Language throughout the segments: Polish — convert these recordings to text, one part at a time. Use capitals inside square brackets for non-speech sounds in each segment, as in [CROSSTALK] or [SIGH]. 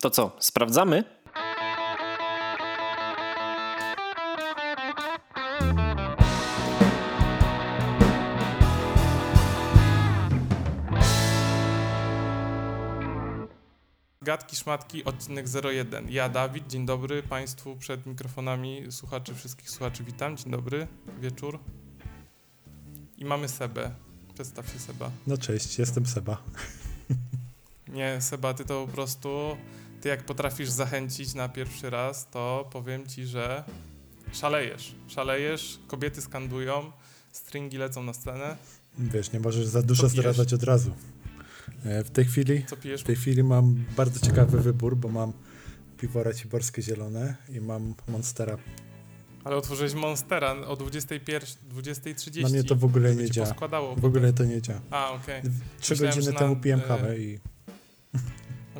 To co, sprawdzamy? Gadki Szmatki, odcinek 01. Ja, Dawid, dzień dobry Państwu przed mikrofonami, słuchaczy, wszystkich słuchaczy witam, dzień dobry, wieczór. I mamy Sebę. Przedstaw się Seba. No cześć, jestem Seba. Nie, Seba, ty to po prostu, ty jak potrafisz zachęcić na pierwszy raz, to powiem ci, że szalejesz. Szalejesz, kobiety skandują, stringi lecą na scenę. Wiesz, nie możesz za dużo zdradzać od razu. E, W tej chwili, Co pijesz? w tej chwili mam bardzo ciekawy wybór, bo mam piwo raciborskie zielone i mam Monstera. Ale otworzyłeś Monstera o 21, 20.30. Na mnie to w ogóle nie działa. W ogóle to nie działa. A, okej. Trzy Myślałem, godziny że temu na- piłem e, kawę i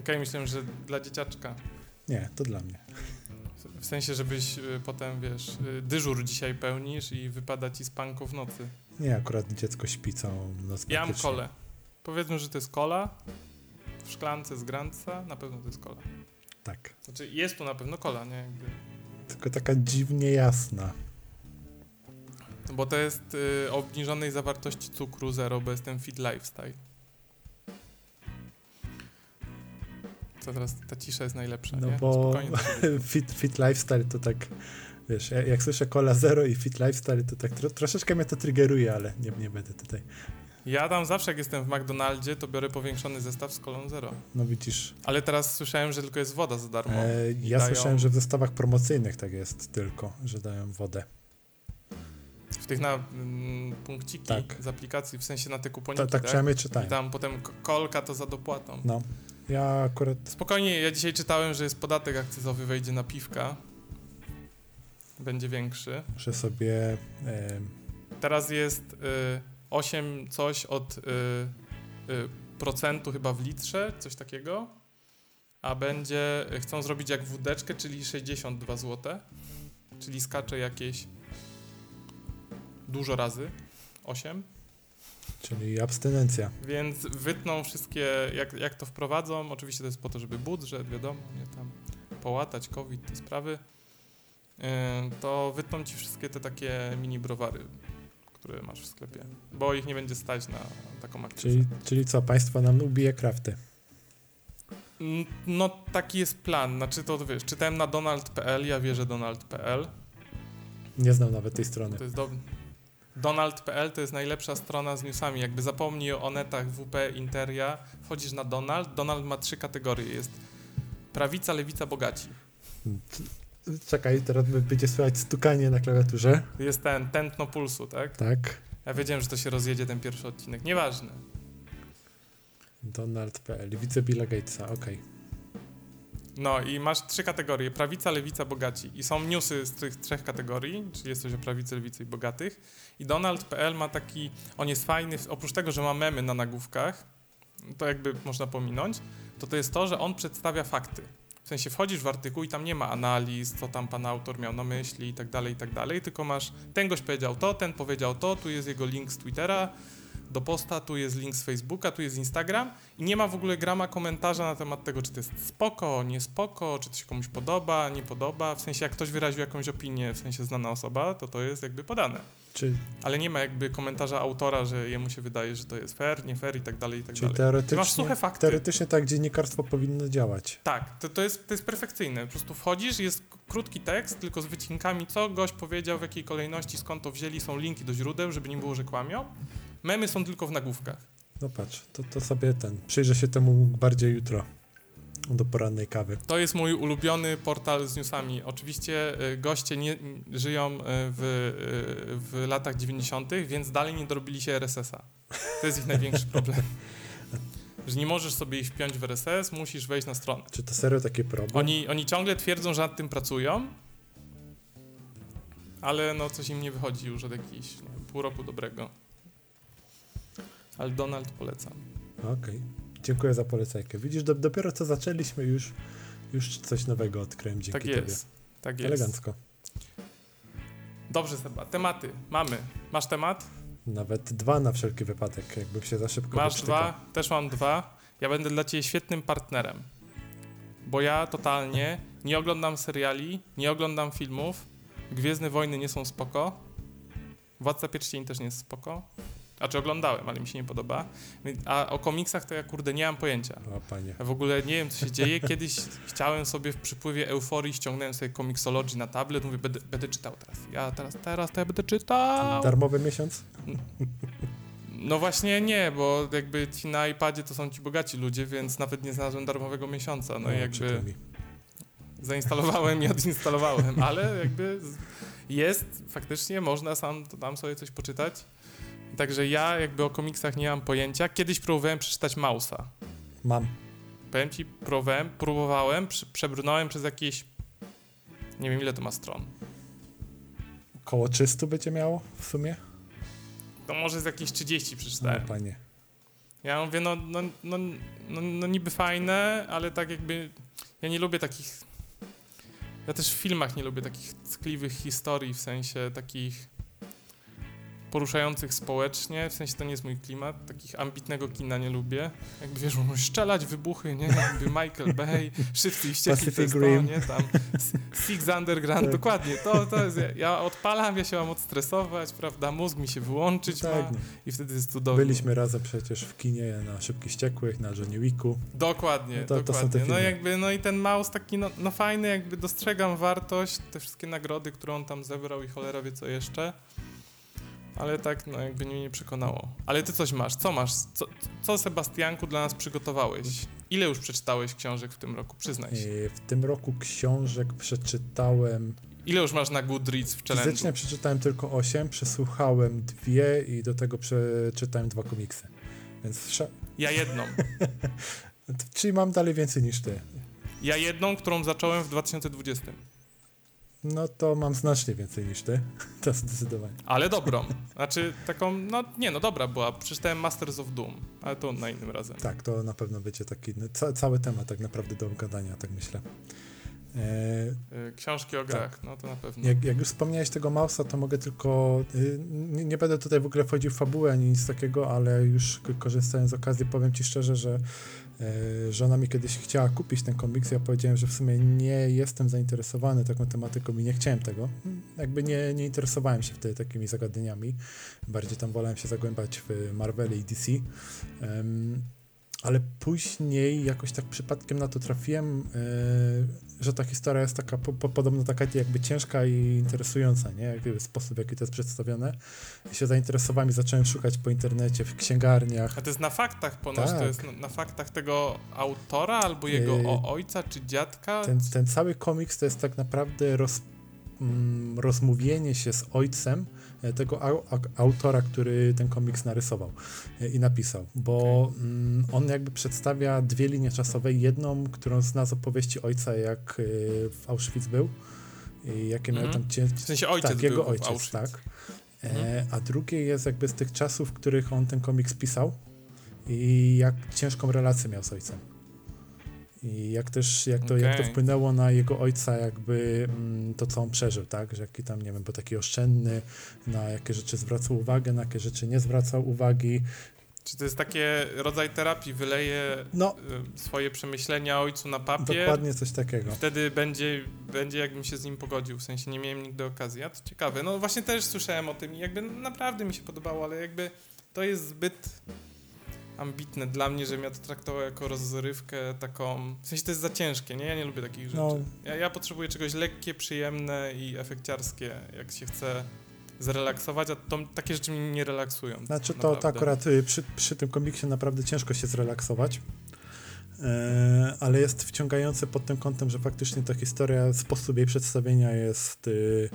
Okej, myślałem, że dla dzieciaczka. nie, to dla mnie. W sensie, żebyś y, potem, wiesz, y, dyżur dzisiaj pełnisz i wypada ci z panku w nocy. Nie, akurat dziecko śpi całą noc. Ja mam kolę. Powiedzmy, że to jest kola. W szklance z granca na pewno to jest kola. Tak, Znaczy, jest tu na pewno kola, nie? Jakby. tylko taka dziwnie jasna. Bo to jest y, o obniżonej zawartości cukru zero, bo jestem fit lifestyle. Co teraz, ta cisza jest najlepsza, No nie? bo [LAUGHS] fit, fit lifestyle to tak, wiesz, jak, słyszę Cola Zero i fit lifestyle, to tak tro, troszeczkę mnie to triggeruje, ale nie, nie będę tutaj. Ja tam zawsze, jak jestem w McDonaldzie, to biorę powiększony zestaw z kolą zero. No widzisz, Ale teraz słyszałem, że tylko jest woda za darmo. E, I ja dają- słyszałem, że w zestawach promocyjnych tak jest tylko, że dają wodę. W tych na mm, punkciki Tak. z aplikacji, w sensie na te kuponiki, Ta, tak tak? przynajmniej I czytałem. tam potem kolka to za dopłatą. No, ja akurat Spokojnie, ja dzisiaj czytałem, że jest podatek akcyzowy wejdzie na piwka. Będzie większy. muszę sobie... Teraz jest y, 8 coś od y, y, procentu chyba w litrze, coś takiego. A będzie, chcą zrobić jak wódeczkę, czyli 62 zł. Czyli skacze jakieś dużo razy. 8. czyli abstynencja. Więc wytną wszystkie, jak, jak to wprowadzą, oczywiście to jest po to, żeby budżet, wiadomo, nie tam połatać, COVID, te sprawy, yy, to wytną ci wszystkie te takie mini browary, które masz w sklepie, bo ich nie będzie stać na taką akcję. Czyli, czyli co, państwo nam ubije krafty. No taki jest plan, znaczy to wiesz, czytałem na donald.pl, ja wierzę donald.pl, Nie znam nawet tej strony. to jest dobry. Donald.pl to jest najlepsza strona z newsami. Jakby zapomnij o netach WP, Interia, wchodzisz na Donald. Donald ma trzy kategorie. Jest prawica, lewica, bogaci. Czekaj, teraz będzie słychać stukanie na klawiaturze. Jest ten tętno pulsu, tak? Tak, Ja wiedziałem, że to się rozjedzie ten pierwszy odcinek. Nieważne. Donald.pl, widzę Billa Gatesa, okej. No i masz trzy kategorie. Prawica, lewica, bogaci. I są newsy z tych trzech kategorii, czyli jest coś o prawicy, lewicy i bogatych. I Donald.pl ma taki, on jest fajny, oprócz tego, że ma memy na nagłówkach, to jakby można pominąć, to to jest to, że on przedstawia fakty. W sensie wchodzisz w artykuł i tam nie ma analiz, co tam pan autor miał na myśli i tak dalej, i tak dalej, tylko masz, ten gość powiedział to, ten powiedział to, tu jest jego link z Twittera, do posta, tu jest link z Facebooka, tu jest Instagram i nie ma w ogóle grama komentarza na temat tego, czy to jest spoko, nie spoko, czy to się komuś podoba, nie podoba. W sensie, jak ktoś wyraził jakąś opinię, w sensie znana osoba, to to jest jakby podane. Czy, Ale nie ma jakby komentarza autora, że jemu się wydaje, że to jest fair, nie fair i tak dalej, i tak czyli dalej. Ty masz teoretycznie, suche fakty. teoretycznie tak dziennikarstwo powinno działać. Tak, to, to, jest, to jest perfekcyjne. Po prostu wchodzisz, jest krótki tekst, tylko z wycinkami, co gość powiedział, w jakiej kolejności, skąd to wzięli, są linki do źródeł, żeby nie było, że kłamią. Memy są tylko w nagłówkach. No patrz, to, to sobie ten, przyjrzę się temu bardziej jutro. Do porannej kawy. To jest mój ulubiony portal z newsami. Oczywiście y, goście nie, żyją y, w, y, w latach 90., więc dalej nie dorobili się RSS-a. To jest ich największy problem. Że nie możesz sobie ich wpiąć w RSS, musisz wejść na stronę. Czy to serio taki problem? Oni, oni ciągle twierdzą, że nad tym pracują, ale no coś im nie wychodzi już od jakichś wiem, pół roku dobrego. Ale Donald polecam. Okej. Dziękuję za polecajkę. Widzisz, do, dopiero co zaczęliśmy, już, już coś nowego odkryłem dzięki Tak tobie. jest. Tak jest. Elegancko. Dobrze, Seba. Tematy. Mamy. Masz temat? Nawet dwa na wszelki wypadek, jakbym się za szybko Masz wyprztykał. dwa, też mam dwa. Ja będę dla ciebie świetnym partnerem. Bo ja totalnie nie oglądam seriali, nie oglądam filmów. Gwiezdne Wojny nie są spoko. Władca Pierścieni też nie jest spoko. A czy oglądałem, ale mi się nie podoba. A o komiksach to ja kurde nie mam pojęcia. O panie. Ja w ogóle nie wiem, co się dzieje. Kiedyś chciałem sobie w przypływie euforii, ściągnąłem sobie Comixology na tablet, mówię, będę, będę czytał teraz. Ja teraz, teraz to ja będę czytał. Darmowy miesiąc? No właśnie nie, bo jakby ci na iPadzie to są ci bogaci ludzie, więc nawet nie znalazłem darmowego miesiąca. No i przykro jakby zainstalowałem i odinstalowałem, ale jakby jest, faktycznie można sam to tam sobie coś poczytać. Także ja jakby o komiksach nie mam pojęcia. Kiedyś próbowałem przeczytać Mausa. Mam. Powiem ci, próbowałem, próbowałem, prze- przebrnąłem przez jakieś, nie wiem ile to ma stron. Koło 300 będzie miało w sumie? To może z jakieś 30 No przeczytałem. panie. Ja mówię, no, no, no, no, no niby fajne, ale tak jakby ja nie lubię takich. Ja też w filmach nie lubię takich ckliwych historii, w sensie takich poruszających społecznie, w sensie to nie jest mój klimat, takich ambitnego kina nie lubię. Jakby wiesz, muszę strzelać, wybuchy, nie? Jakby Michael Bay, Szybcy i Wściekli, to jest to, nie? Tam Six Underground, Tak. dokładnie, to, to jest, ja, odpalam, ja się mam odstresować, prawda, mózg mi się wyłączyć Tak, ma i wtedy jest cudownie. Byliśmy razem przecież w kinie na Szybkich Ściekłych, na Johnny Wicku. Dokładnie, No to- to dokładnie. te no jakby, no i ten mouse taki, no, no fajny, jakby dostrzegam wartość, te wszystkie nagrody, które on tam zebrał i cholera wie co jeszcze. Ale tak, no jakby mnie nie przekonało. Ale ty coś masz, co masz? Co, co Sebastianku dla nas przygotowałeś? Ile już przeczytałeś książek w tym roku? Przyznaj się. I w tym roku książek przeczytałem. Ile już masz na Goodreads w challenge'u? Fizycznie przeczytałem tylko 8, przesłuchałem dwie i do tego przeczytałem dwa komiksy. Więc. Ja jedną. [LAUGHS] Czyli mam dalej więcej niż ty. Ja jedną, którą zacząłem w 2020. No to mam znacznie więcej niż ty. [LAUGHS] To zdecydowanie. Ale dobrą. [LAUGHS] Znaczy taką, no nie no dobra była. Przeczytałem Masters of Doom, ale to na innym razem. Tak, to na pewno będzie taki ca cały temat tak naprawdę do obgadania, tak myślę. E, Y, Książki o grach, no to na pewno. Jak, jak już wspomniałeś tego Mausa, to mogę tylko. y, Nie, nie będę tutaj w ogóle wchodził w fabułę ani nic takiego, ale już korzystając z okazji, powiem ci szczerze, że e, żona mi kiedyś chciała kupić ten komiks. Ja powiedziałem, że w sumie nie jestem zainteresowany taką tematyką i nie chciałem tego. Jakby nie, nie interesowałem się wtedy takimi zagadnieniami. Bardziej tam wolałem się zagłębać w Marveli i DC. Ale później jakoś tak przypadkiem na to trafiłem, e, że ta historia jest taka po, po, podobno taka jakby ciężka i interesująca, nie? Jakby sposób, w jaki to jest przedstawione. I się zainteresowałem i zacząłem szukać po internecie, w księgarniach. A to jest na faktach ponoć, Tak. to jest na, na faktach tego autora albo jego Yy, o, ojca czy dziadka? Ten, ten cały komiks to jest tak naprawdę roz, mm, rozmówienie się z ojcem e, tego au, au, autora, który ten komiks narysował e, i napisał, bo mm, on jakby przedstawia dwie linie czasowe. Jedną, którą zna z opowieści ojca, jak e, w Auschwitz był i jakie miał Mhm. tam cię, W sensie ojciec tak, jego ojciec, tak. E, Mhm. a drugie jest jakby z tych czasów, w których on ten komiks pisał i jak ciężką relację miał z ojcem. I jak też, jak to, jak to wpłynęło na jego ojca, jakby mm, to, co on przeżył, tak? Że jaki tam, nie wiem, był taki oszczędny, na jakie rzeczy zwracał uwagę, na jakie rzeczy nie zwracał uwagi. Czy to jest takie rodzaj terapii, wyleje No, y, swoje przemyślenia ojcu na papier? dokładnie coś takiego. Wtedy będzie, będzie jakbym się z nim pogodził, w sensie nie miałem nigdy okazji. A to ciekawe. No właśnie też słyszałem o tym i jakby naprawdę mi się podobało, ale jakby to jest zbyt ambitne dla mnie, żebym ja to traktował jako rozrywkę taką... W sensie to jest za ciężkie, nie? Ja nie lubię takich rzeczy. No. Ja, ja potrzebuję czegoś lekkie, przyjemne i efekciarskie, jak się chce zrelaksować, a to, takie rzeczy mnie nie relaksują. Znaczy to, to akurat y, przy, przy tym komiksie naprawdę ciężko się zrelaksować. E, ale jest wciągające pod tym kątem, że faktycznie ta historia, sposób jej przedstawienia jest y,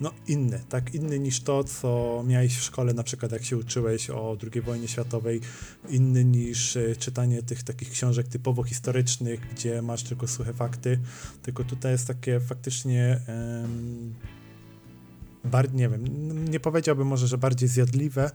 no inny, tak? Inny niż to, co miałeś w szkole, na przykład jak się uczyłeś o II wojnie światowej, inny niż y, czytanie tych takich książek typowo historycznych, gdzie masz tylko suche fakty, tylko tutaj jest takie faktycznie em, bar, nie wiem, nie powiedziałbym może, że bardziej zjadliwe,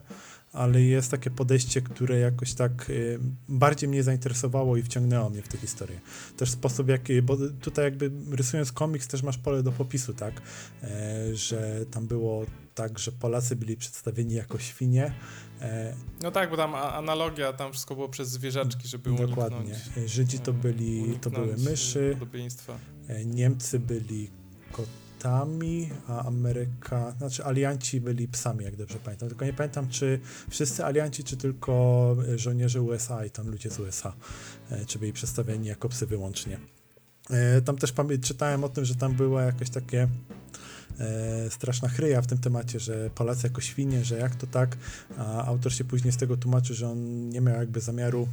ale jest takie podejście, które jakoś tak y, bardziej mnie zainteresowało i wciągnęło mnie w tę historię. Też sposób, jaki, bo tutaj jakby rysując komiks też masz pole do popisu, tak, e, że tam było tak, że Polacy byli przedstawieni jako świnie. E, no tak, bo tam analogia, tam wszystko było przez zwierzaczki, żeby Dokładnie. Uniknąć, Żydzi to byli, to były myszy, e, Niemcy byli a Ameryka, znaczy alianci byli psami, jak dobrze pamiętam. Tylko nie pamiętam, czy wszyscy alianci, czy tylko żołnierze USA i tam ludzie z USA, e, czy byli przedstawieni jako psy wyłącznie. Tam też czytałem o tym, że tam była jakoś takie e, straszna chryja w tym temacie, że Polacy jako świnie, że jak to tak, a autor się później z tego tłumaczy, że on nie miał jakby zamiaru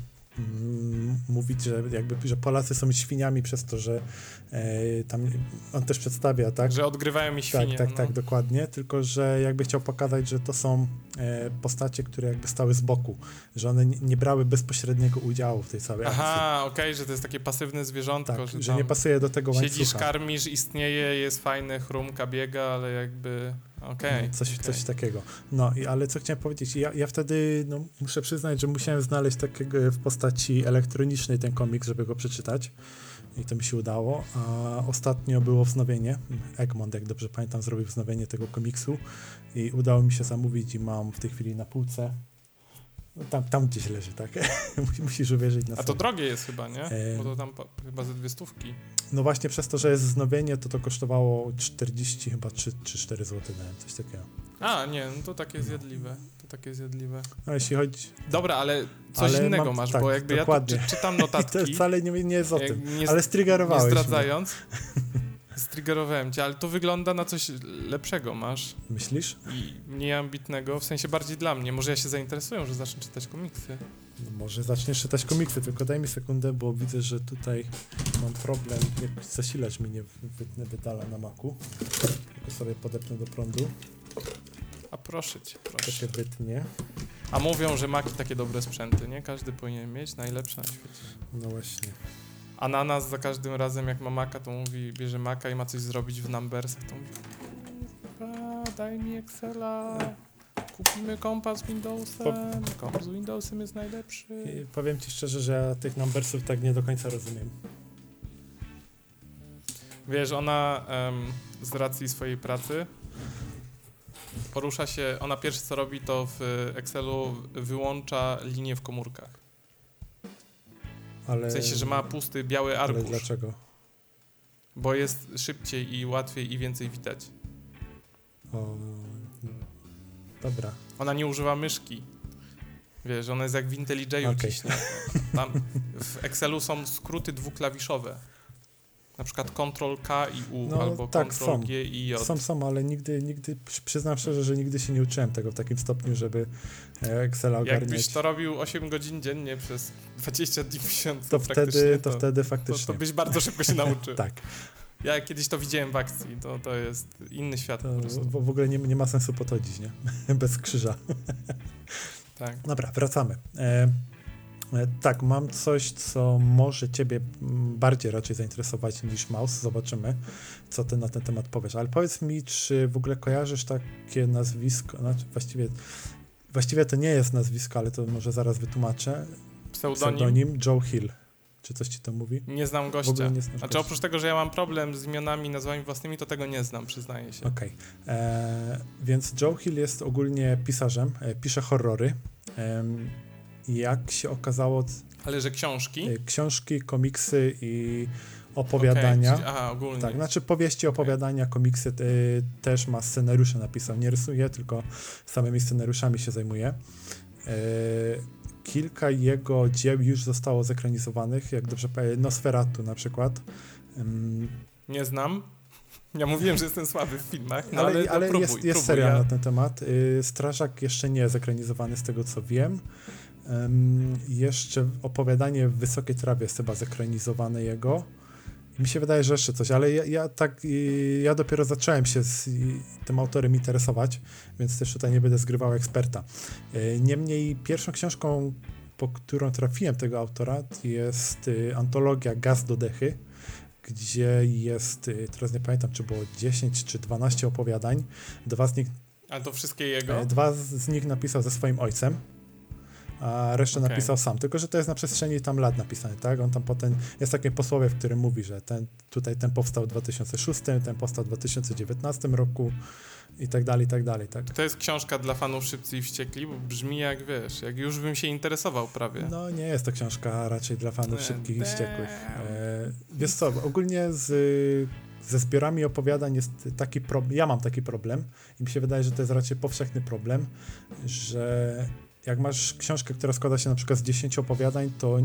mówić, że jakby, że Polacy są świniami przez to, że e, tam on też przedstawia, tak? Że odgrywają mi świnie. Tak, tak, no. tak, dokładnie, tylko że jakby chciał pokazać, że to są e, postacie, które jakby stały z boku, że one nie, nie brały bezpośredniego udziału w tej całej Aha, akcji. Aha, okej, okay, że to jest takie pasywne zwierzątko, tak, że, że nie pasuje do tego łańcucha. Siedzisz, karmisz, istnieje, jest fajny, chrumka biega, ale jakby... Okay, no, coś, okay. coś takiego. No, i, ale co chciałem powiedzieć, ja, ja wtedy, no, muszę przyznać, że musiałem znaleźć takiego w postaci elektronicznej ten komiks, żeby go przeczytać i to mi się udało. A ostatnio było wznowienie. Egmont, jak dobrze pamiętam, zrobił wznowienie tego komiksu i udało mi się zamówić i mam w tej chwili na półce. No, tam, tam gdzieś leży, tak? [LAUGHS] Musisz uwierzyć na A to drogie jest chyba, nie? Bo to tam chyba ze dwie stówki. No właśnie przez to, że jest wznowienie, to to kosztowało 40 chyba 3 czy 4 zł, dałem, coś takiego. A, nie, no to takie zjadliwe. To takie zjadliwe. A jeśli chodzi... Dobra, ale coś ale innego mam, masz, tak, bo jakby dokładnie. ja tu czytam notatki. [LAUGHS] I to wcale nie, nie jest o tym, nie, ale striggerowałeś Nie zdradzając. [LAUGHS] Striggerowałem cię, ale to wygląda na coś lepszego masz. Myślisz? I mniej ambitnego, w sensie bardziej dla mnie. Może ja się zainteresuję, że zacznę czytać komiksy. No może zaczniesz czytać komiksy, tylko daj mi sekundę, bo widzę, że tutaj mam problem. Jak zasilacz mi nie wydala na maku. Tylko sobie podepnę do prądu. A proszę cię, proszę. To się wytnie. A mówią, że maki takie dobre sprzęty, nie? Każdy powinien mieć najlepsze na świecie. No właśnie. A na nas za każdym razem, jak ma maka, to mówi, bierze maka i ma coś zrobić w numbersach, to mówi, daj mi Excela, kupimy kompa z Windowsem, komp z Windowsem jest najlepszy. I powiem ci szczerze, że ja tych numbersów tak nie do końca rozumiem. Wiesz, ona z racji swojej pracy porusza się, ona pierwsze co robi, to w Excelu wyłącza linię w komórkach. Ale... W sensie, że ma pusty biały arkusz. Ale dlaczego? Bo jest szybciej i łatwiej i więcej widać. O, dobra. Ona nie używa myszki. Wiesz, ona jest jak w IntelliJ'u okay. Tam w Excelu są skróty dwuklawiszowe. Na przykład Ctrl K i U no, albo tak, Ctrl są. G i J. Są, są, ale nigdy, nigdy, przyznam szczerze, że nigdy się nie uczyłem tego w takim stopniu, żeby e, Excel ogarniać. Jakbyś to robił 8 godzin dziennie przez 20 dni w miesiącu to wtedy, to, to, wtedy faktycznie. To, to byś bardzo szybko się [LAUGHS] nauczył. tak. Ja kiedyś to widziałem w akcji, to, to jest inny świat. W, ogóle nie, nie ma sensu podchodzić, nie? [LAUGHS] Bez krzyża. tak. Dobra, wracamy. E, tak, mam coś, co może ciebie bardziej raczej zainteresować niż Maus. Zobaczymy, co ty na ten temat powiesz. Ale powiedz mi, czy w ogóle kojarzysz takie nazwisko, znaczy właściwie, właściwie to nie jest nazwisko, ale to może zaraz wytłumaczę. Pseudonim? Pseudonim Joe Hill. Czy coś ci to mówi? Nie znam gościa. Nie znaczy gościa. oprócz tego, że ja mam problem z imionami, nazwami własnymi, to tego nie znam, przyznaję się. Okej. Okay. E, więc Joe Hill jest ogólnie pisarzem, e, pisze horrory. E, jak się okazało. Ale że książki? E, książki, komiksy i opowiadania. Okay, aha, ogólnie. Tak, znaczy powieści, opowiadania, okay. komiksy y, też ma scenariusze napisał. Nie rysuje, tylko samymi scenariuszami się zajmuje. Y, kilka jego dzieł już zostało zekranizowanych, jak dobrze pamiętam, Nosferatu na przykład. Nie znam. [LAUGHS] Ja mówiłem, że jestem słaby w filmach, no ale, ale, ale próbuj, jest, jest serial ja... na ten temat. Strażak jeszcze nie zekranizowany z tego co wiem. Um, jeszcze opowiadanie w Wysokiej Trawie jest chyba zekranizowane jego. Mi się wydaje, że jeszcze coś, ale ja, ja tak, ja dopiero zacząłem się z tym autorem interesować, więc też tutaj nie będę zgrywał eksperta. E, niemniej pierwszą książką, po którą trafiłem tego autora, jest y, antologia Gaz do Dechy, gdzie jest, y, teraz nie pamiętam, czy było 10 czy 12 opowiadań. Dwa z nich Ale to wszystkie jego? E, dwa z nich napisał ze swoim ojcem, a resztę Okej. napisał sam. Tylko, że to jest na przestrzeni tam lat napisane, tak? On tam potem, jest takie posłowie, w którym mówi, że ten, tutaj ten powstał w 2006, ten powstał w 2019 roku i tak dalej, i tak dalej, tak? To jest książka dla fanów Szybcy i Wściekli, bo brzmi jak, wiesz, jak już bym się interesował prawie. No nie jest to książka raczej dla fanów Damn. szybkich i wściekłych. E, wiesz co, ogólnie z, ze zbiorami opowiadań jest taki problem, ja mam taki problem i mi się wydaje, że to jest raczej powszechny problem, że jak masz książkę, która składa się na przykład z 10 opowiadań, to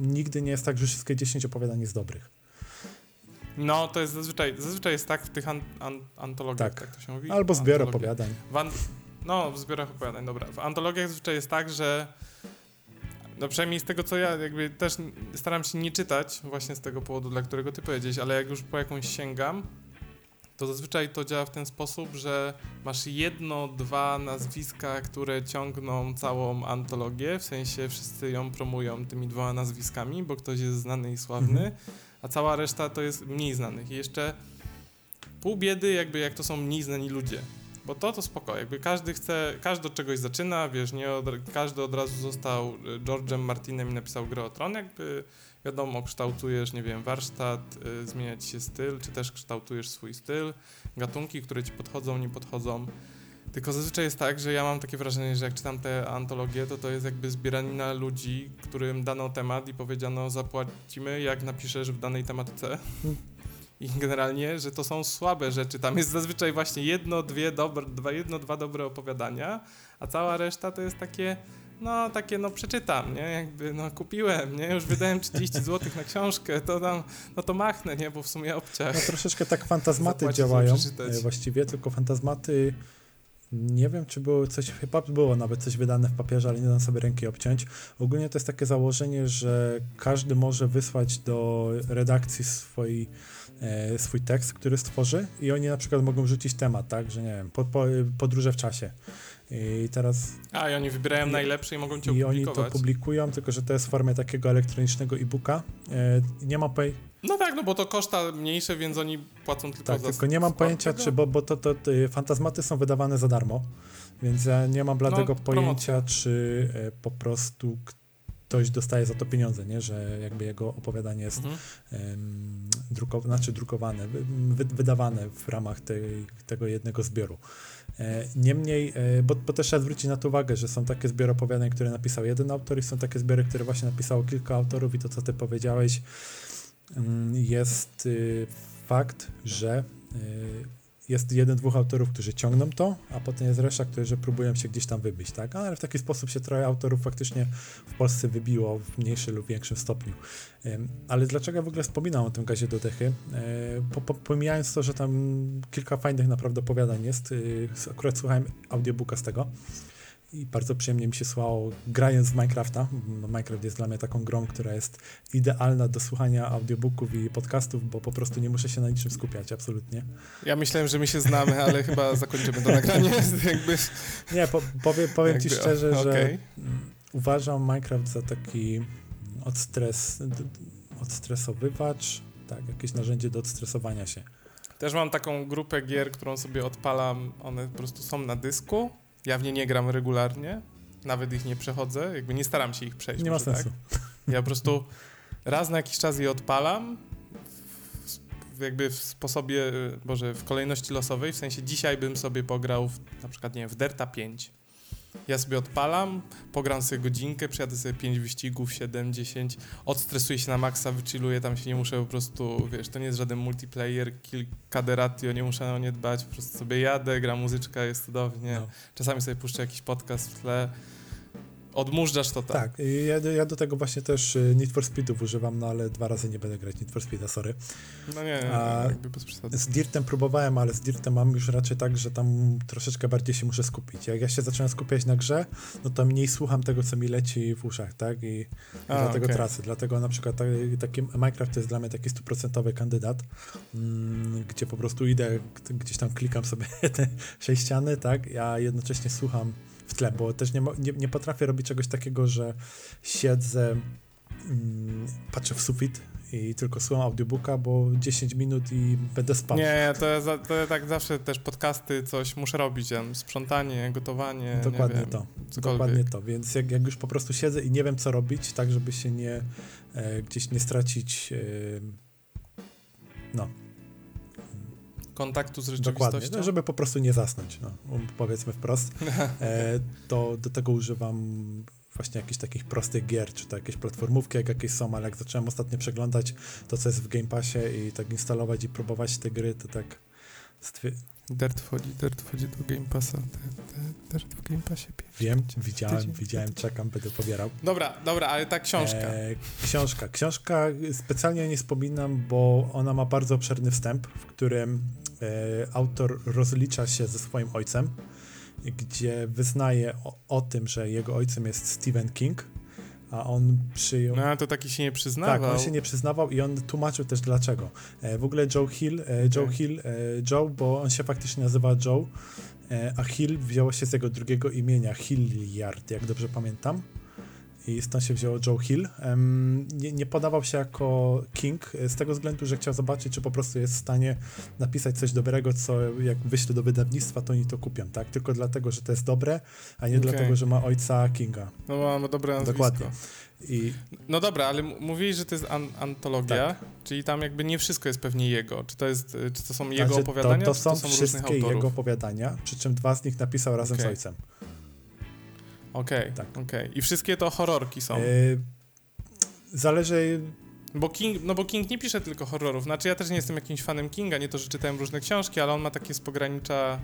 nigdy nie jest tak, że wszystkie 10 opowiadań jest dobrych. No, to jest zazwyczaj, zazwyczaj jest tak w tych an, an, antologiach, Tak. tak. to się mówi? Albo Antologie. opowiadań. W an... No, w zbiorach opowiadań, dobra. W antologiach zazwyczaj jest tak, że no przynajmniej z tego, co ja jakby też staram się nie czytać właśnie z tego powodu, dla którego ty powiedziałeś, ale jak już po jakąś sięgam, to zazwyczaj to działa w ten sposób, że masz jedno, dwa nazwiska, które ciągną całą antologię, w sensie wszyscy ją promują tymi dwoma nazwiskami, bo ktoś jest znany i sławny, Mhm. a cała reszta to jest mniej znanych. I jeszcze pół biedy, jakby jak to są mniej znani ludzie. Bo to to spoko, jakby każdy chce, każdy od czegoś zaczyna, wiesz, nie od, każdy od razu został y, George'em Martinem i napisał grę o tron, jakby wiadomo, kształtujesz, nie wiem, warsztat, y, zmienia ci się styl, czy też kształtujesz swój styl, gatunki, które ci podchodzą, nie podchodzą. Tylko zazwyczaj jest tak, że ja mam takie wrażenie, że jak czytam te antologie, to to jest jakby zbieranina ludzi, którym dano temat i powiedziano zapłacimy, jak napiszesz w danej tematce. I generalnie, że to są słabe rzeczy. Tam jest zazwyczaj właśnie jedno, dwie dobre, dwa, jedno, dwa dobre opowiadania, a cała reszta to jest takie, no takie, no przeczytam, nie? Jakby, no kupiłem, nie? Już wydałem 30 zł na książkę, to tam, no to machnę, nie? Bo w sumie obciach. No troszeczkę tak fantazmaty Zapłacić, działają e, właściwie, tylko fantazmaty nie wiem, czy było coś, chyba było nawet coś wydane w papierze, ale nie dam sobie ręki obciąć. Ogólnie to jest takie założenie, że każdy może wysłać do redakcji swój, e, swój tekst, który stworzy i oni na przykład mogą rzucić temat, tak, że nie wiem, po, po, podróże w czasie. I teraz A, i oni wybierają I- najlepsze i mogą cię i oni to opublikować. publikują, tylko że to jest w formie takiego elektronicznego e-booka. E, nie mam poj- No tak, no bo to koszta mniejsze, więc oni płacą tylko Tak, za tylko nie mam pojęcia, tego. czy, bo, bo to, to, to fantazmaty są wydawane za darmo, więc ja nie mam bladego No, pojęcia, czy e, po prostu ktoś dostaje za to pieniądze, nie? że jakby jego opowiadanie jest Mhm. em, drukowane, znaczy drukowane, wy, wydawane w ramach tej, tego jednego zbioru. E, niemniej, e, bo, bo też trzeba zwrócić na to uwagę, że są takie zbiory opowiadań, które napisał jeden autor i są takie zbiory, które właśnie napisało kilka autorów i to, co ty powiedziałeś, mm, jest y, fakt, że y, jest jeden, dwóch autorów, którzy ciągną to, a potem jest reszta, którzy próbują się gdzieś tam wybić, tak? Ale w taki sposób się trochę autorów faktycznie w Polsce wybiło w mniejszym lub większym stopniu. Ale dlaczego w ogóle wspominam o tym gazie do dechy? E, Po, po, pomijając to, że tam kilka fajnych naprawdę opowiadań jest, y, akurat słuchałem audiobooka z tego i bardzo przyjemnie mi się słuchało grając w Minecrafta. Minecraft jest dla mnie taką grą, która jest idealna do słuchania audiobooków i podcastów, bo po prostu nie muszę się na niczym skupiać, absolutnie. Ja myślałem, że my się znamy, ale chyba zakończymy to nagranie. [LAUGHS] jakby, Nie, po, powie, powiem ci jakby, szczerze, że okej. mm, uważam Minecraft za taki odstres, d- d- odstresowywacz, tak, jakieś narzędzie do odstresowania się. Też mam taką grupę gier, którą sobie odpalam. One po prostu są na dysku. Ja w nie nie gram regularnie. Nawet ich nie przechodzę. Jakby nie staram się ich przejść. Nie ma może sensu. Tak? [LAUGHS] Ja po prostu raz na jakiś czas je odpalam. W, w, jakby w sposobie, y, Boże, w kolejności losowej. W sensie dzisiaj bym sobie pograł w, na przykład, nie wiem, w Derta 5. Ja sobie odpalam, pogram sobie godzinkę, przyjadę sobie 5 wyścigów, 7, 10, odstresuję się na maksa, wychilluję, tam się nie muszę po prostu, wiesz, to nie jest żaden multiplayer, kilka ratio, nie muszę o nie dbać, po prostu sobie jadę, gra muzyczka, jest cudownie. No. Czasami sobie puszczę jakiś podcast w tle. Odmurzasz to tak. Tak, i ja, ja do tego właśnie też y, Need for Speedów używam, no ale dwa razy nie będę grać Need for Speeda, sorry. No nie, nie, A- jakby bez przesady. Z Dirtem próbowałem, ale z Dirtem mam już raczej tak, że tam troszeczkę bardziej się muszę skupić. Jak ja się zacząłem skupiać na grze, no to mniej słucham tego, co mi leci w uszach, tak? I A, dlatego okej. tracę. Dlatego na przykład ta, taki Minecraft to jest dla mnie taki stuprocentowy kandydat, mm, gdzie po prostu idę, gdzieś tam klikam sobie [LAUGHS] te sześciany, tak? Ja jednocześnie słucham w tle, bo też nie, nie, nie potrafię robić czegoś takiego, że siedzę, mm, patrzę w sufit i tylko słucham audiobooka, bo 10 minut i będę spał. Nie, to, ja to ja tak zawsze też podcasty, coś muszę robić, tam, sprzątanie, gotowanie, Dokładnie wiem, to. cokolwiek. Dokładnie to, więc jak, jak już po prostu siedzę i nie wiem co robić, tak żeby się nie e, gdzieś nie stracić e, no, Kontaktu z dokładnie, rzeczywistością. no, żeby po prostu nie zasnąć, no, powiedzmy wprost, [LAUGHS] e, to do tego używam właśnie jakichś takich prostych gier, czy to jakieś platformówki, jak jakieś są, ale jak zacząłem ostatnio przeglądać to, co jest w Game Passie i tak instalować i próbować te gry, to tak stwier- Dirt wchodzi, Dirt wchodzi do Game Passa. Dirt w Game Passie wiem, widziałem, widziałem, czekam, będę pobierał. Dobra, dobra, ale ta książka. E, książka. Książka specjalnie nie wspominam, bo ona ma bardzo obszerny wstęp, w którym autor rozlicza się ze swoim ojcem, gdzie wyznaje o, o tym, że jego ojcem jest Stephen King, a on przyjął. No, to taki się nie przyznawał. Tak, on się nie przyznawał i on tłumaczył też dlaczego. E, w ogóle Joe Hill, e, Joe Okej. Hill, e, Joe, bo on się faktycznie nazywa Joe, e, a Hill wzięło się z jego drugiego imienia, Hilliard, jak dobrze pamiętam. I stąd się wzięło Joe Hill. Nie, nie podawał się jako King z tego względu, że chciał zobaczyć, czy po prostu jest w stanie napisać coś dobrego, co jak wyśle do wydawnictwa, to oni to kupią, tak? Tylko dlatego, że to jest dobre, a nie Okej. dlatego, że ma ojca Kinga. No ma, ma dobre nazwisko. Dokładnie. I No dobra, ale mówiłeś, że to jest an antologia, Tak. czyli tam jakby nie wszystko jest pewnie jego. Czy to, jest, y, czy to są jego Znaczy, opowiadania, to, to są to są wszystkie jego opowiadania, przy czym dwa z nich napisał razem z Okej. ojcem. Okej, Tak. okej. I wszystkie to horrorki są. E, zależy, Bo King, no bo King nie pisze tylko horrorów. Znaczy ja też nie jestem jakimś fanem Kinga, nie to, że czytałem różne książki, ale on ma takie z pogranicza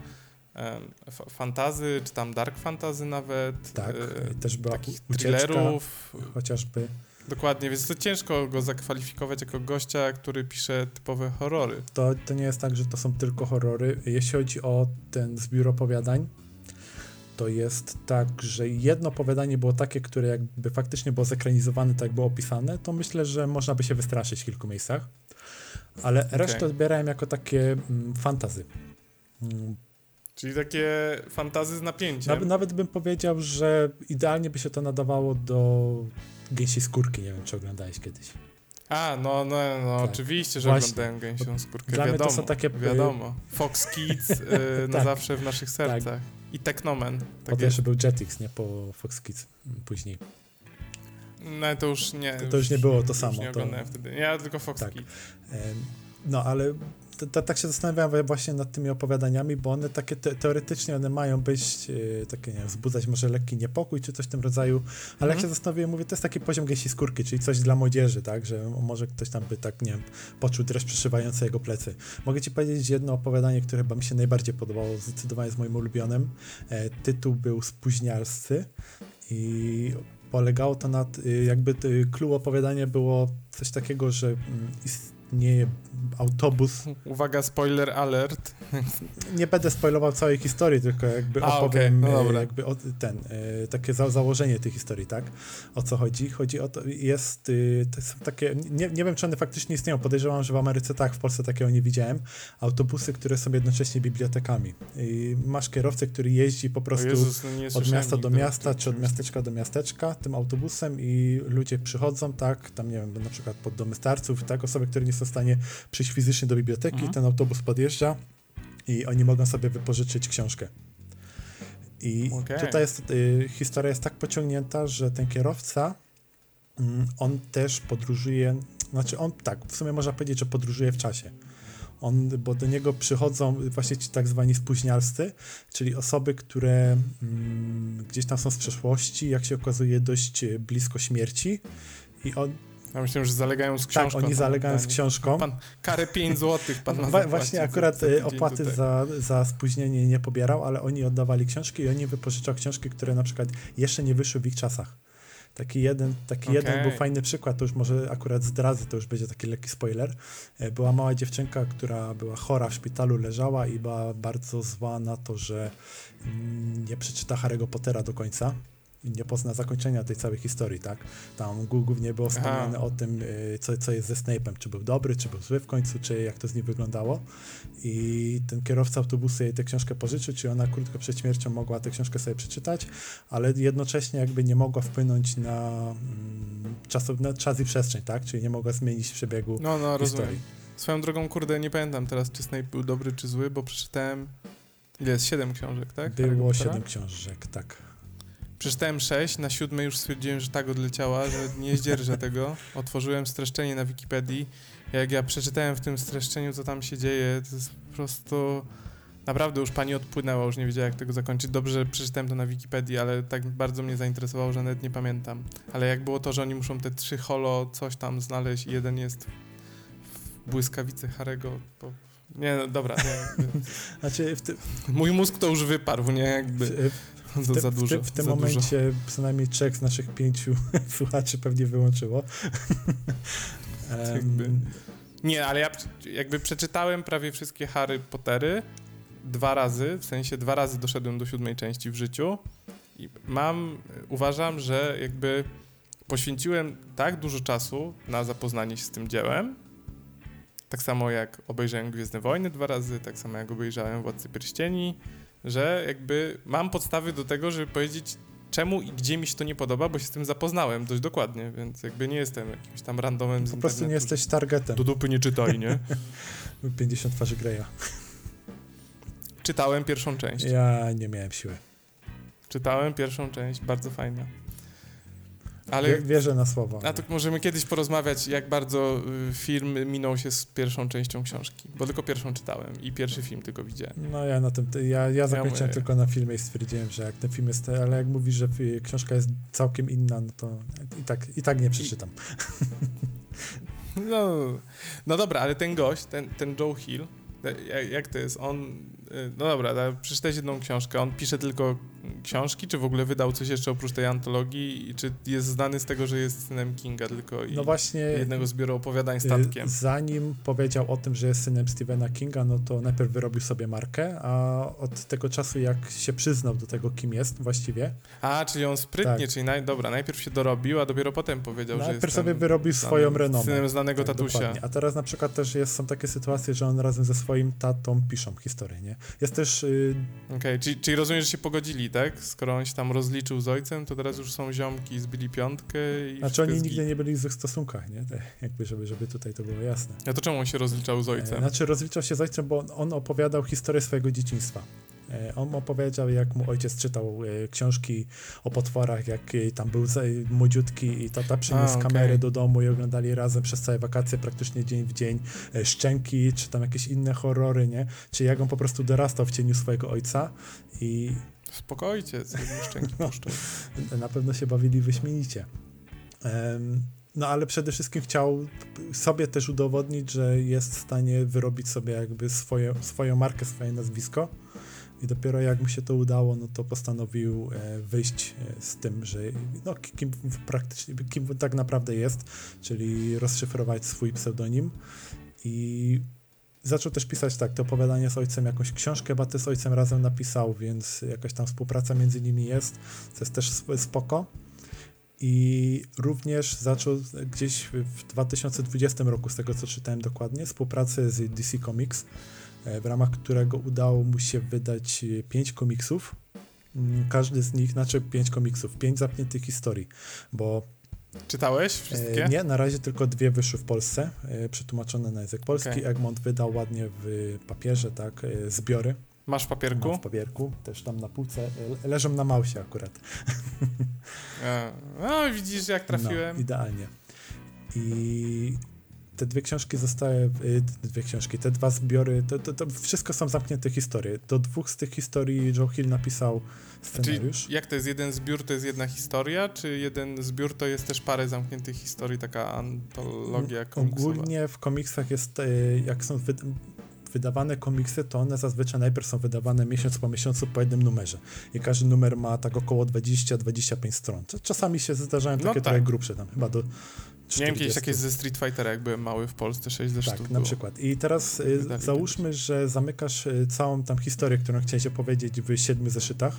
fantazy, czy tam dark fantazy nawet. tak, e, też była takich ucieczka, thrillerów. chociażby. Dokładnie, więc to ciężko go zakwalifikować jako gościa, który pisze typowe horrory. To, to nie jest tak, że to są tylko horrory. Jeśli chodzi o ten zbiór opowiadań, to jest tak, że jedno opowiadanie było takie, które jakby faktycznie było zekranizowane, tak było opisane, to myślę, że można by się wystraszyć w kilku miejscach. Ale resztę odbierałem jako takie mm, fantazy. Mm, Czyli takie fantazy z napięciem. Nawet, nawet bym powiedział, że idealnie by się to nadawało do gęsiej skórki. Nie wiem, czy oglądałeś kiedyś. A, no, no, no Tak. oczywiście, że Właśnie. oglądałem gęsią skórkę. Dla mnie to wiadomo, są takie, y, wiadomo. Fox Kids y, [LAUGHS] na Tak. zawsze w naszych sercach. I Technomen. Tak Potem jeszcze był Jetix, nie? Po Fox Kids mm, później. No to już nie. To- to już nie było to już samo, Nie to- wtedy. Ja tylko Fox Tak. Kids. No, ale tak się zastanawiałem właśnie nad tymi opowiadaniami, bo one takie te, teoretycznie one mają być e, takie, nie wiem, wzbudzać może lekki niepokój czy coś w tym rodzaju, ale jak Mhm. się zastanowiłem, mówię, to jest taki poziom gęsiej skórki, czyli coś dla młodzieży, tak, że może ktoś tam by tak, nie wiem, poczuł dreszcz przeszywający jego plecy. Mogę ci powiedzieć jedno opowiadanie, które chyba mi się najbardziej podobało, zdecydowanie jest moim ulubionym. E, tytuł był Spóźnialscy i polegało to na, y, jakby clue opowiadania było coś takiego, że mm, istnieje autobus. Uwaga, spoiler alert. Nie będę spoilował całej historii, tylko jakby A, opowiem okej, no dobra. jakby o, ten, y, takie za, założenie tej historii, tak? O co chodzi? Chodzi o to, jest, y, to są takie, nie, nie wiem czy one faktycznie istnieją, podejrzewam, że w Ameryce tak, w Polsce takiego nie widziałem, autobusy, które są jednocześnie bibliotekami. I masz kierowcę, który jeździ po prostu Jezus, no nie od miasta do miasta, czy od miasteczka do miasteczka tym autobusem i ludzie przychodzą, tak, tam nie wiem, na przykład pod domy starców, tak, osoby, które nie są w stanie przyjść fizycznie do biblioteki, Mhm. ten autobus podjeżdża i oni mogą sobie wypożyczyć książkę. I Okej. tutaj jest, y, historia jest tak pociągnięta, że ten kierowca, mm, on też podróżuje, znaczy on tak, w sumie można powiedzieć, że podróżuje w czasie. On, bo do niego przychodzą właśnie ci tak zwani spóźnialscy, czyli osoby, które mm, gdzieś tam są z przeszłości, jak się okazuje, dość e, blisko śmierci. I on, Ja myślałem, że zalegają z tak, książką. oni tam, zalegają z książką. Pan, karę 5 złotych pan [LAUGHS] ma właśnie akurat e, opłaty za, za spóźnienie nie pobierał, ale oni oddawali książki i oni wypożyczał książki, które na przykład jeszcze nie wyszły w ich czasach. Taki jeden, taki jeden Okej. był fajny przykład, to już może akurat zdradzę, to już będzie taki lekki spoiler. E, Była mała dziewczynka, która była chora w szpitalu, leżała i była bardzo zła na to, że mm, nie przeczyta Harry'ego Pottera do końca. Nie pozna zakończenia tej całej historii, tak? Tam głównie było wspomniane Aha. o tym, y, co, co jest ze Snape'em, czy był dobry, czy był zły w końcu, czy jak to z nim wyglądało. I ten kierowca autobusu jej tę książkę pożyczył, czy ona krótko przed śmiercią mogła tę książkę sobie przeczytać, ale jednocześnie jakby nie mogła wpłynąć na, mm, czasow- na czas i przestrzeń, tak? Czyli nie mogła zmienić przebiegu No, no, rozumiem. historii. Swoją drogą, kurde, nie pamiętam teraz, czy Snape był dobry, czy zły, bo przeczytałem... Ile jest? Siedem książek, tak? Było siedem książek, tak. Przeczytałem sześć, na siódmej już stwierdziłem, że tak odleciała, że nie zdzierżę [LAUGHS] tego. Otworzyłem streszczenie na Wikipedii. Jak ja przeczytałem w tym streszczeniu, co tam się dzieje, to jest po prostu... Naprawdę już pani odpłynęła, już nie wiedziała, jak tego zakończyć. Dobrze, że przeczytałem to na Wikipedii, ale tak bardzo mnie zainteresowało, że nawet nie pamiętam. Ale jak było to, że oni muszą te trzy holo coś tam znaleźć i jeden jest w błyskawicy Harego, to... Nie, no, dobra, nie, nie. [LAUGHS] Znaczy w, ty, Mój mózg to już wyparł, nie? Jakby w, [LAUGHS] to ty, za w, dużo. ty, w tym za dużo. momencie przynajmniej trzech z naszych pięciu [LAUGHS] słuchaczy pewnie wyłączyło. [LAUGHS] Jakby- Nie, ale ja jakby przeczytałem prawie wszystkie Harry Pottery dwa razy, w sensie dwa razy doszedłem do siódmej części w życiu i mam, uważam, że jakby poświęciłem tak dużo czasu na zapoznanie się z tym dziełem, tak samo jak obejrzałem Gwiezdne Wojny dwa razy, tak samo jak obejrzałem Władcy Pierścieni, że jakby mam podstawy do tego, żeby powiedzieć czemu i gdzie mi się to nie podoba, bo się z tym zapoznałem dość dokładnie, więc jakby nie jestem jakimś tam randomem z po prostu nie jesteś targetem. do dupy nie czytaj, nie? [LAUGHS] 50 twarzy Greya. Czytałem pierwszą część. Ja nie miałem siły. Czytałem pierwszą część, bardzo fajna. Ale Wie, wierzę na słowo. a to możemy kiedyś porozmawiać, jak bardzo y, film minął się z pierwszą częścią książki, bo tylko pierwszą czytałem i pierwszy film tylko widziałem. No ja na tym, ja, ja zakończyłem mówię- tylko na filmie i stwierdziłem, że jak ten film jest, ale jak mówisz, że książka jest całkiem inna, no to i tak, i tak nie przeczytam. No, no dobra, ale ten gość, ten, ten Joe Hill, jak, to jest? On, no dobra, da- przeczytałeś jedną książkę, on pisze tylko książki, czy w ogóle wydał coś jeszcze oprócz tej antologii i czy jest znany z tego, że jest synem Kinga tylko i No właśnie, jednego zbioru opowiadań y, statkiem? zanim powiedział o tym, że jest synem Stephena Kinga, no to najpierw wyrobił sobie markę, a od tego czasu, jak się przyznał do tego, kim jest właściwie, A, czyli on sprytnie, Tak. czyli naj, dobra, najpierw się dorobił, a dopiero potem powiedział, że najpierw jest sobie wyrobił swoją renomę. synem znanego Tak, tatusia. dokładnie. A teraz na przykład też jest, są takie sytuacje, że on razem ze swoim tatą piszą historię, nie? Jest też y, Okej, czyli, czyli rozumiem, że się pogodzili, tak? Skoro on się tam rozliczył z ojcem, to teraz już są ziomki, zbili piątkę i Znaczy oni nigdy nie byli w złych stosunkach, nie? Tak, jakby, żeby, żeby tutaj to było jasne. A to czemu on się rozliczał z E, ojcem? Znaczy rozliczał się z ojcem, bo on opowiadał historię swojego dzieciństwa. E, On opowiedział, jak mu ojciec czytał e, książki o potworach, jak tam był młodziutki i tata przyniósł okej. kamerę do domu i oglądali razem przez całe wakacje, praktycznie dzień w dzień, e, Szczęki, czy tam jakieś inne horrory, nie? Czy jak on po prostu dorastał w cieniu swojego ojca i Spokojcie, co szczęki No. puszczą. na pewno się bawili wyśmienicie. Em, No ale przede wszystkim chciał sobie też udowodnić, że jest w stanie wyrobić sobie jakby swoje, swoją markę, swoje nazwisko. I dopiero jak mu się to udało, no to postanowił e, wyjść e, z tym, że no, kim praktycznie, kim tak naprawdę jest, czyli rozszyfrować swój pseudonim. I zaczął też pisać tak, to opowiadanie z ojcem, jakąś książkę też z ojcem razem napisał, więc jakaś tam współpraca między nimi jest, co jest też sp- spoko. I również zaczął gdzieś w 2020 roku, z tego co czytałem dokładnie, współpracę z DC Comics, w ramach którego udało mu się wydać e, pięć komiksów. Mm, Każdy z nich, znaczy pięć komiksów, pięć zamkniętych historii, bo Czytałeś wszystkie? E, Nie, na razie tylko dwie wyszły w Polsce, e, przetłumaczone na język polski. Okej. Egmont wydał ładnie w papierze, tak, e, zbiory. Masz w papierku? Mam w papierku, też tam na półce, e, leżą na mausie akurat. E, No, widzisz, jak trafiłem. No, idealnie. I te dwie książki zostały, y, dwie książki, te dwa zbiory, to, to, to wszystko są zamknięte historie. Do dwóch z tych historii Joe Hill napisał Czyli scenariusz. jak to jest jeden zbiór, to jest jedna historia, czy jeden zbiór to jest też parę zamkniętych historii, taka antologia komiksowa? Ogólnie w komiksach jest, e, jak są wyd wydawane komiksy, to one zazwyczaj najpierw są wydawane miesiąc po miesiącu po jednym numerze. I każdy numer ma tak około 20-25 stron. Cza- Czasami się zdarzają No takie tak. trochę grubsze, tam chyba do 40. Miałem kiedyś jakieś ze Street Fightera, jak byłem mały w Polsce, 6 ze Tak, sztuk na było. przykład. I teraz y, załóżmy, że zamykasz y, całą tam historię, którą chciałeś opowiedzieć w siedmiu zeszytach.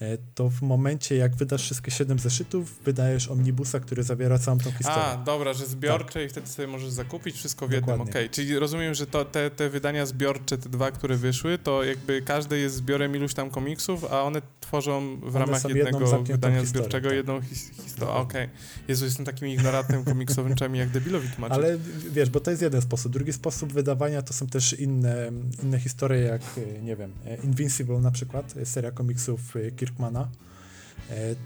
E, to w momencie, jak wydasz wszystkie 7 zeszytów, wydajesz omnibusa, który zawiera całą tą historię. A, dobra, że zbiorcze tak. i wtedy sobie możesz zakupić wszystko w jednym, okej. Okay. Czyli rozumiem, że to, te, te wydania zbiorcze, te dwa, które wyszły, to jakby każdy jest zbiorem iluś tam komiksów, a one tworzą w one ramach jednego wydania zbiorczego tak. jedną his historię. Okej. Okay. Jezu, jestem takim ignorantem komiksowym, czemu jak debilowi tłumaczę. Ale wiesz, bo to jest jeden sposób. Drugi sposób wydawania to są też inne, inne historie, jak, nie wiem, Invincible na przykład, seria komiksów Kirkmana.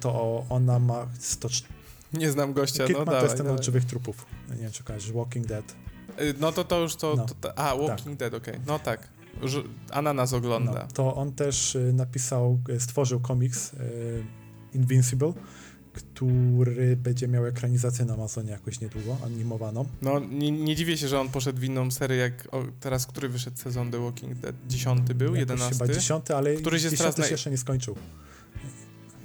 To ona ma 100... Nie znam gościa, Kirkman no dawaj, to jest ten od żywych trupów. Nie wiem, czy kojarzysz, Walking Dead. Y, no to to już to... No. to a, Walking tak. Dead, okej. Okay. No tak. Ananas ogląda. No, to on też y, napisał, y, stworzył komiks Invincible, który będzie miał ekranizację na Amazonie jakoś niedługo, animowaną. No, nie, nie dziwię się, że on poszedł w inną serię, jak o, teraz, który wyszedł sezon The Walking Dead? Dziesiąty był? Jedenasty? Chyba dziesiąty, ale któryś jest teraz się jeszcze nie skończył.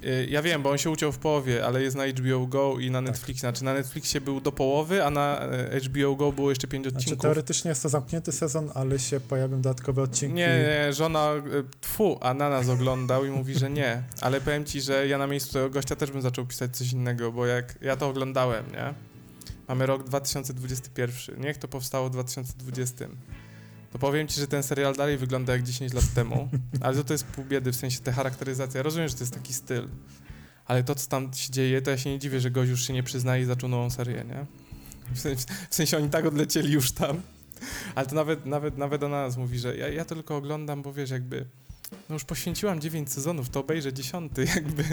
Y, ja wiem, bo on się uciął w połowie, ale jest na HBO Go i na tak. Netflixie. Znaczy na Netflixie był do połowy, a na e, HBO Go było jeszcze pięć znaczy, odcinków. Znaczy, teoretycznie jest to zamknięty sezon, ale się pojawią dodatkowe odcinki. Nie, nie, żona, e, tfu, a na nas oglądał i mówi, że nie. Ale powiem ci, że ja na miejscu tego gościa też bym zaczął pisać coś innego, bo jak ja to oglądałem, nie? Mamy rok 2021. Niech to powstało w 2020 to powiem ci, że ten serial dalej wygląda jak 10 lat temu, ale to, to jest pół biedy, w sensie ta charakteryzacja. Rozumiem, że to jest taki styl, ale to, co tam się dzieje, to ja się nie dziwię, że gość już się nie przyznaje i zaczął nową serię, nie? W sensie, w sensie oni tak odlecieli już tam, ale to nawet, nawet, nawet do nas mówi, że ja, ja to tylko oglądam, bo wiesz, jakby no już poświęciłam 9 sezonów, to obejrzę 10 [LAUGHS] jakby,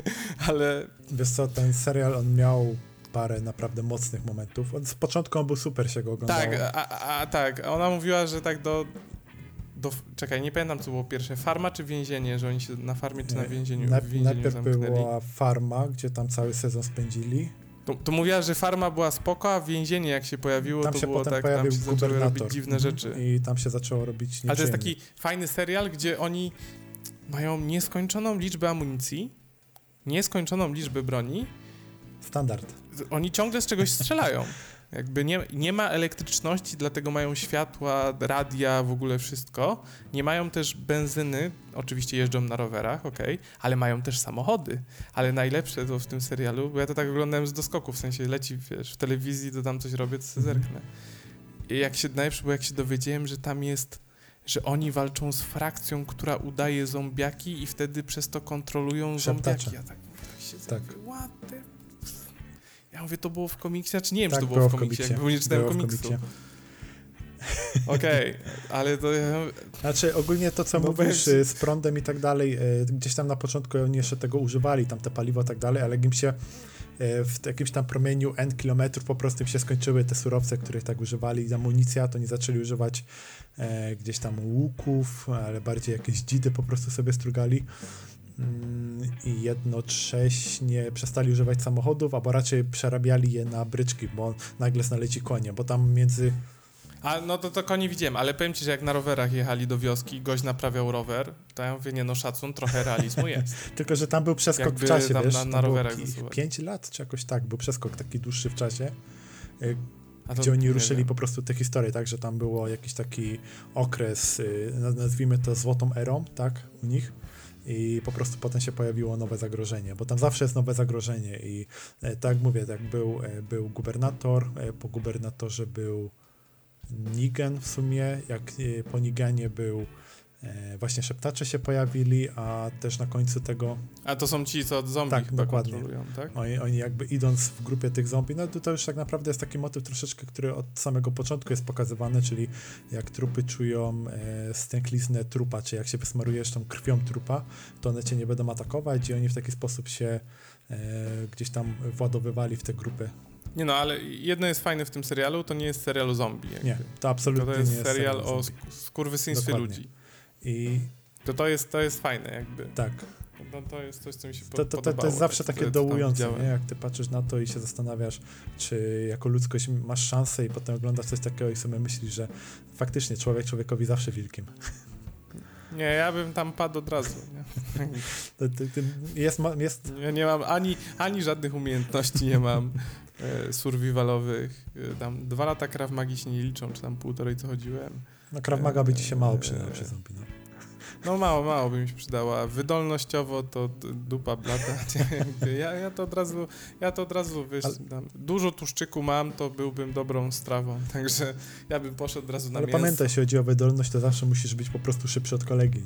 ale... Wiesz co, ten serial on miał parę naprawdę mocnych momentów. Z początku on był super, się go oglądało. Tak, a, a, tak. Ona mówiła, że tak do, do... Czekaj, nie pamiętam, co było pierwsze. Farma czy więzienie? Że oni się na farmie czy na więzieniu, na, w więzieniu Najpierw zamknęli. była farma, gdzie tam cały sezon spędzili. To, to mówiła, że farma była spoko, a więzienie jak się pojawiło, tam to się było tak, tam się zaczęły robić dziwne mhm. rzeczy. I tam się zaczęło robić nieprzyjemnie. Ale to jest taki fajny serial, gdzie oni mają nieskończoną liczbę amunicji, nieskończoną liczbę broni. Standard oni ciągle z czegoś strzelają. Jakby nie, nie ma elektryczności, dlatego mają światła, radia, w ogóle wszystko. Nie mają też benzyny, oczywiście jeżdżą na rowerach, ok, ale mają też samochody. Ale najlepsze to w tym serialu, bo ja to tak oglądałem z doskoku, w sensie leci, wiesz, w telewizji, to tam coś robię, to zerknę. I jak się, najlepsze było, jak się dowiedziałem, że tam jest, że oni walczą z frakcją, która udaje zombiaki i wtedy przez to kontrolują Szeptacze. zombiaki. Ja tak, tak się tak. what the ja mówię, to było w komiksie, znaczy nie wiem, tak, czy to było, było w komiksie, jakby nie czytałem komiksu. Okej, okay, ale to... Znaczy ogólnie to, co no mówisz y, z prądem i tak dalej, y, gdzieś tam na początku oni jeszcze tego używali, tam te paliwo i tak dalej, ale im się y, w jakimś tam promieniu N kilometrów po prostu się skończyły te surowce, których tak używali, amunicja, to nie zaczęli używać e, gdzieś tam łuków, ale bardziej jakieś dzidy po prostu sobie strugali. I jednocześnie przestali używać samochodów, albo raczej przerabiali je na bryczki, bo nagle znaleźli konie, bo tam między... A no to, to konie widziałem, ale powiem ci, że jak na rowerach jechali do wioski, gość naprawiał rower, to ja mówię, nie no szacun, trochę realizmu [LAUGHS] jest. Tylko, że tam był przeskok Jakby w czasie, wiesz, na, na rowerach 5 lat czy jakoś tak, był przeskok taki dłuższy w czasie, y, gdzie oni ruszyli wiem. po prostu te historie, tak, że tam było jakiś taki okres, y, nazwijmy to złotą erą, tak, u nich, i po prostu potem się pojawiło nowe zagrożenie, bo tam zawsze jest nowe zagrożenie i e, tak mówię, tak był, e, był gubernator, e, po gubernatorze był Nigen w sumie, jak po Nigenie był właśnie szeptacze się pojawili, a też na końcu tego... A to są ci, co zombie tak, dokładnie. tak? Oni, oni jakby idąc w grupie tych zombie, no to, to już tak naprawdę jest taki motyw troszeczkę, który od samego początku jest pokazywany, czyli jak trupy czują e, stękliznę trupa, czy jak się wysmarujesz tą krwią trupa, to one cię nie będą atakować i oni w taki sposób się e, gdzieś tam władowywali w te grupy. Nie no, ale jedno jest fajne w tym serialu, to nie jest serial o zombie. Jakby. Nie, to absolutnie to jest, nie jest serial, serial o skurwysyństwie ludzi. I to, to, jest, to jest fajne jakby. Tak. No, to jest coś, co mi się to, to, to, to jest zawsze tak, takie dołujące, nie? jak ty patrzysz na to i się zastanawiasz, czy jako ludzkość masz szansę i potem oglądasz coś takiego i sobie myślisz, że faktycznie człowiek człowiekowi zawsze wilkiem. Nie, ja bym tam padł od razu. Nie? jest, jest... Ja nie mam ani, ani żadnych umiejętności, nie mam e, survivalowych. E, tam dwa lata Krav Magi się nie liczą, czy tam półtorej co chodziłem. No Krav Maga by ci się mało przydał przy zombie, no. No mało, mało by mi się przydała. Wydolnościowo to dupa blata. [LAUGHS] Ja, ja to od razu, ja to od razu, wiesz, Ale- dużo tłuszczyku mam, to byłbym dobrą strawą. [LAUGHS] Także ja bym poszedł od razu na Ale mięso. pamiętaj, jeśli chodzi o wydolność, to zawsze musisz być po prostu szybszy od kolegi.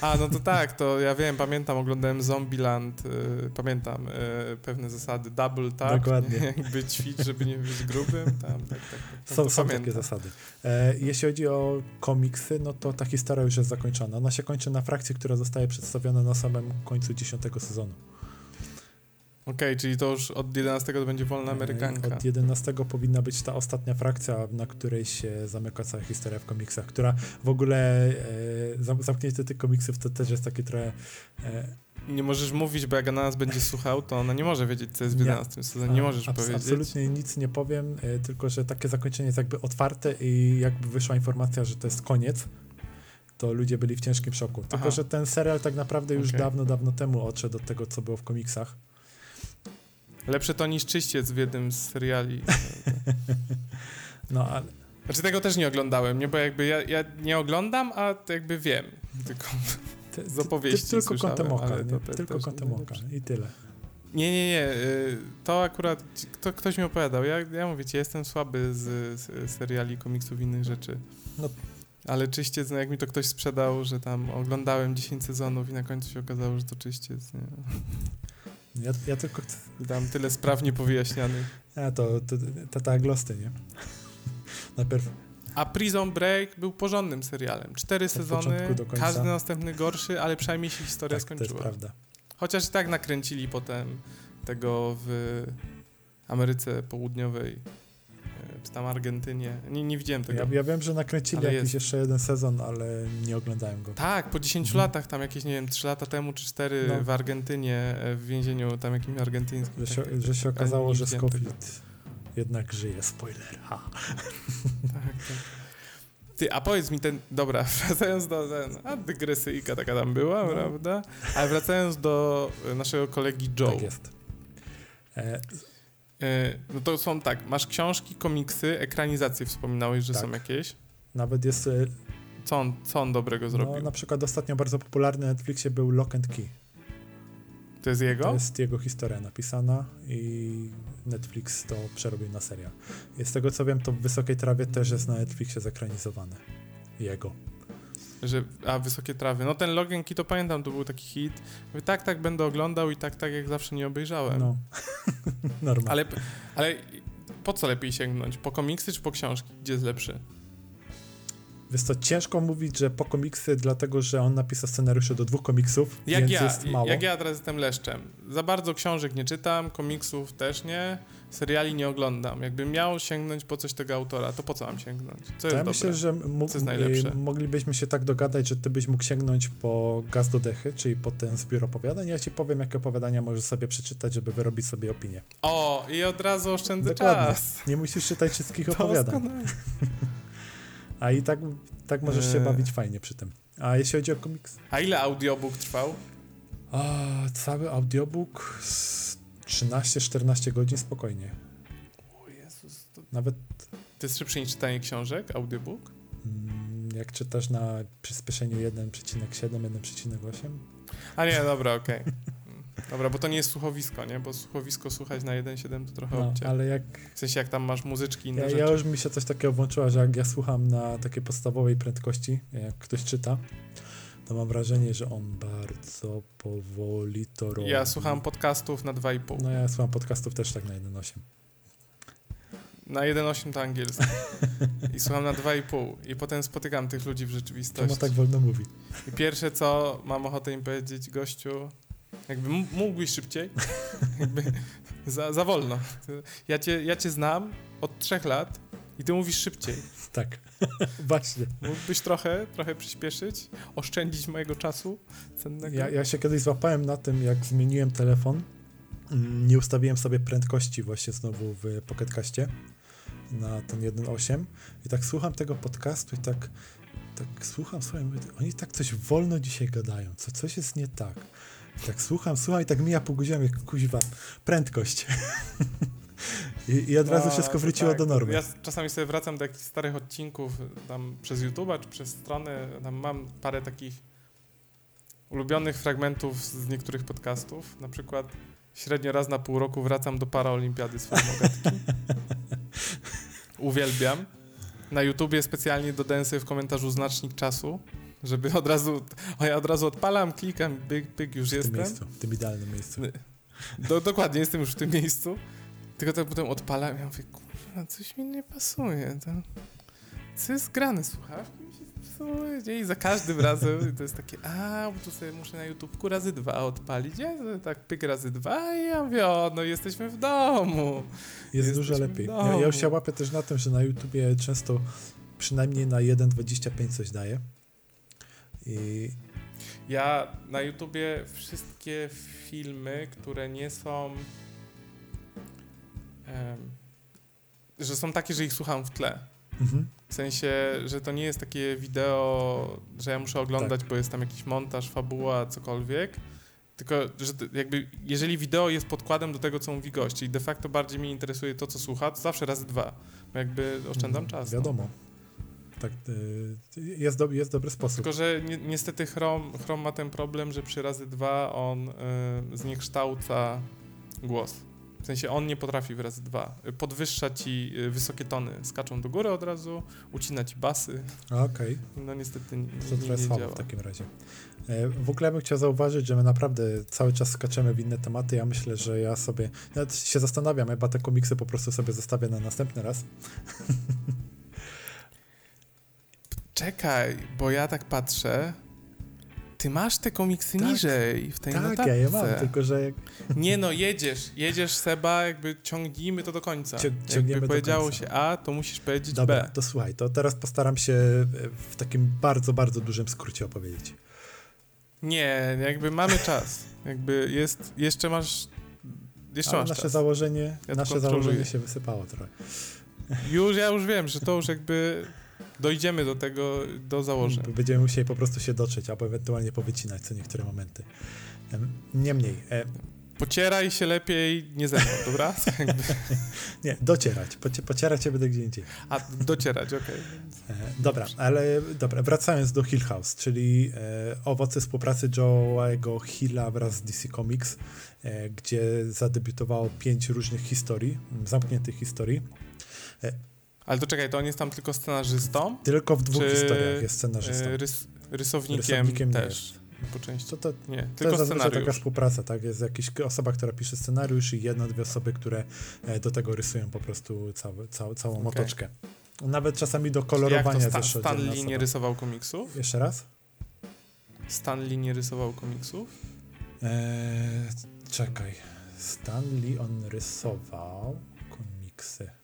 A, no to tak, to ja wiem, pamiętam, oglądałem Zombieland, y, pamiętam y, pewne zasady, double tap, Dokładnie. nie? jakby ćwicz, żeby nie być grubym, tam, tak, tak. tak Są, to są takie zasady. E, jeśli chodzi o komiksy, no to ta historia już jest zakończona. Ona się kończy na frakcji, która zostaje przedstawiona na samym końcu dziesiątego sezonu. Okej, czyli to już od 11 to będzie wolna E, Amerykanka. Od 11 powinna być ta ostatnia frakcja, na której się zamyka cała historia w komiksach, która w ogóle e, zam- zamknięcie tych komiksów to też jest takie trochę e, Nie możesz mówić, bo jak na nas będzie słuchał, to ona nie może wiedzieć, co jest w Nie. 11 sezonie. Nie możesz abs- powiedzieć. Absolutnie nic nie powiem, tylko że takie zakończenie jest jakby otwarte i jakby wyszła informacja, że to jest koniec, to ludzie byli w ciężkim szoku. Tylko, Aha. że ten serial tak naprawdę już Okej. dawno, dawno temu odszedł od tego, co było w komiksach. Lepsze to niż czyściec w jednym z seriali. [LAUGHS] No, ale Znaczy tego też nie oglądałem, nie? Bo jakby ja, ja nie oglądam, a to jakby wiem. Tylko [LAUGHS] ty, Z ty, opowieści ty tylko słyszałem, kątem oka, tylko kątem oka i tyle. Nie, nie, nie. y, To akurat kto, ktoś mi opowiadał. Ja, ja mówię ci, jestem słaby z, z seriali, komiksów i innych rzeczy. No. Ale czyściec, no jak mi to ktoś sprzedał, że tam oglądałem 10 sezonów i na końcu się okazało, że to czyściec. Nie? Ja, ja tylko tam tyle spraw niepowyjaśnianych. a to, to tata glosty, nie? [LAUGHS] Najpierw A Prison Break był porządnym serialem. Cztery sezony, do końca. każdy następny gorszy, ale przynajmniej się historia tak, to jest skończyła. prawda. Chociaż i tak nakręcili potem tego w Ameryce Południowej, czy tam Argentynie. Nie, nie widziałem tego. Ja, ja wiem, że nakręcili Ale jakiś jest. jeszcze jeden sezon, ale nie oglądałem go. Tak, po 10 Mhm. latach, tam jakieś, nie wiem, 3 lata temu czy 4 No. w Argentynie, e, w więzieniu tam jakimś argentyńskim. Że się, tak, że się okazało, że. Scofield jednak żyje. Spoiler. Ha. Tak, tak. Ty, a powiedz mi ten, dobra, [LAUGHS] wracając do, ten, a dygresyjka taka tam była, No. prawda? Ale wracając do e, naszego kolegi Joe. Tak jest. E, no to są tak, masz książki, komiksy, ekranizacje wspominałeś, że Tak. są jakieś. nawet jest, e, Co on, co on dobrego zrobił? no, na przykład ostatnio bardzo popularny na Netflixie był Lock and Key. to jest jego? To jest jego historia napisana i Netflix to przerobił na serial. I z tego co wiem, to w Wysokiej Trawie też jest na Netflixie zekranizowane. Jego. Że, a, Wysokie Trawy. No ten Logenki to pamiętam, to był taki hit. Mówię, tak, tak będę oglądał i tak, tak jak zawsze nie obejrzałem. No. [LAUGHS] Normalnie. Ale, ale po co lepiej sięgnąć? Po komiksy czy po książki? Gdzie jest lepszy? Wiesz co, ciężko mówić, że po komiksy, dlatego że on napisał scenariusze do dwóch komiksów, Jak więc ja, jest mało. jak ja teraz jestem leszczem. Za bardzo książek nie czytam, komiksów też nie, seriali nie oglądam. Jakbym miał sięgnąć po coś tego autora, to po co mam sięgnąć? Co To jest ja dobre? myślę, że mógł, y, moglibyśmy się tak dogadać, że ty byś mógł sięgnąć po Gaz do Dechy, czyli po ten zbiór opowiadań. Ja ci powiem, jakie opowiadania możesz sobie przeczytać, żeby wyrobić sobie opinię. O, i od razu oszczędzę Dokładnie. czas. Nie musisz czytać wszystkich [LAUGHS] opowiadań. A i tak, tak możesz się Eee. bawić fajnie przy tym. A jeśli chodzi o komiks? A ile audiobook trwał? A, cały audiobook z 13-14 godzin spokojnie. O Jezus, to... Nawet to jest szybsze niż czytanie książek, audiobook? mm, jak czytasz na przyspieszeniu 1,7, 1,8, A nie, dobra, okej. [LAUGHS] Dobra, bo to nie jest słuchowisko, nie? Bo słuchowisko słuchać na 1.7 to trochę no, obciach. ale jak W sensie jak tam masz muzyczki inne Ja, rzeczy. ja już mi się coś takiego włączyło, że jak ja słucham na takiej podstawowej prędkości, jak ktoś czyta, to mam wrażenie, że on bardzo powoli to robi. Ja słucham podcastów na 2,5. No ja słucham podcastów też tak na 1.8. Na 1.8 to angielski. I słucham na 2,5. I potem spotykam tych ludzi w Czemu rzeczywistości. tak wolno mówi? I pierwsze co mam ochotę im powiedzieć, gościu, jakby mógłbyś szybciej, [LAUGHS] jakby za, za wolno. Ja cię, ja cię znam od trzech lat i ty mówisz szybciej. Tak, [LAUGHS] właśnie. Mógłbyś trochę, trochę przyspieszyć, oszczędzić mojego czasu cennego. Ja, ja się kiedyś złapałem na tym, jak zmieniłem telefon. Mm, Nie ustawiłem sobie prędkości właśnie znowu w Pocketcaście na ten 1.8 i tak słucham tego podcastu i tak, tak słucham, słucham, mówię, oni tak coś wolno dzisiaj gadają, co, coś jest nie tak. Tak słucham, słucham i tak mija pół godziny, kuźwa, prędkość. I, I, od razu No, wszystko wróciło tak. do normy. Ja czasami sobie wracam do jakichś starych odcinków tam przez YouTube'a czy przez stronę. Tam mam parę takich ulubionych fragmentów z niektórych podcastów. Na przykład średnio raz na pół roku wracam do paraolimpiady swojej mogatki. [LAUGHS] Uwielbiam. Na YouTubie specjalnie dodałem sobie w komentarzu znacznik czasu, żeby od razu, o ja od razu odpalam, klikam, pyk, pyk, już w tym jestem. miejscu, w tym idealnym miejscu. Do, dokładnie, jestem już w tym miejscu. Tylko tak potem odpalam i ja mówię, kurwa, coś mi nie pasuje. To, co jest grane? Słuchawki mi się nie? I za każdym [LAUGHS] razem to jest takie, a, bo tu sobie muszę na YouTubeku razy dwa odpalić. Ja tak pyk razy dwa i ja mówię, o, no jesteśmy w domu. Jest Jesteśmy dużo w lepiej. Ja, ja już się łapię też na tym, że na YouTubie często przynajmniej na 1.25 coś daje. I Ja na YouTubie wszystkie filmy, które nie są. em, że są takie, że ich słucham w tle. mhm. W sensie, że to nie jest takie wideo, że ja muszę Tak. oglądać, bo jest tam jakiś montaż, fabuła, cokolwiek. Tylko, że jakby, jeżeli wideo jest podkładem do tego, co mówi gość, czyli de facto bardziej mnie interesuje to, co słucha, to zawsze razy dwa. Jakby oszczędzam czas. no. Tak, y, jest, do, jest dobry sposób. Tylko, że ni niestety Chrome, Chrome ma ten problem, że przy razy dwa on y, zniekształca głos. W sensie on nie potrafi w razy dwa. Podwyższa ci y, wysokie tony, skaczą do góry od razu, ucina ci basy. Okej, No niestety nie, to nie, nie działa. w takim razie. E, W ogóle bym chciał zauważyć, że my naprawdę cały czas skaczemy w inne tematy. Ja myślę, że ja sobie, nawet się zastanawiam, chyba te komiksy po prostu sobie zostawię na następny raz. [LAUGHS] Czekaj, bo ja tak patrzę. Ty masz te komiksy Tak. niżej w tej tak, notatce. ja je mam, tylko że jak Nie no, jedziesz, jedziesz Seba, jakby ciągnijmy to do końca. Cią- jakby ciągniemy do powiedziało końca. się A, to musisz powiedzieć Dobra, B. to słuchaj, to teraz postaram się e, w takim bardzo, bardzo dużym skrócie opowiedzieć. Nie, jakby mamy czas. Jakby jest, jeszcze masz, jeszcze Ale masz nasze czas. założenie, Ja nasze założenie się wysypało trochę. Już, ja już wiem, że to już jakby dojdziemy do tego, do założeń. Będziemy musieli po prostu się dotrzeć, albo ewentualnie powycinać co niektóre momenty. Em, Niemniej, e, Pocieraj się lepiej nie ze mną, dobra? [LAUGHS] Nie, docierać. Pocie, pocierać się będę gdzie indziej. A, docierać, okej. E, dobra, ale dobra, wracając do Hill House, czyli e, owoce współpracy Joe'ego Hilla wraz z DC Comics, e, gdzie zadebiutowało pięć różnych historii, zamkniętych historii. Ale to czekaj, to on jest tam tylko scenarzystą? Tylko w dwóch historiach jest scenarzystą. E, Rys, rysownikiem, Rysownikiem też. Po części. To, to, Nie, to tylko jest zazwyczaj taka współpraca, tak? Jest jakaś osoba, która pisze scenariusz i jedna, dwie osoby, które e, do tego rysują po prostu cały, całą, całą Okej. motoczkę. Nawet czasami do Jak kolorowania to Stan, też Stan oddzielna Lee nie rysował komiksów? Jeszcze raz? Stan Lee nie rysował komiksów? Eee, czekaj. Stan Lee on rysował komiksy.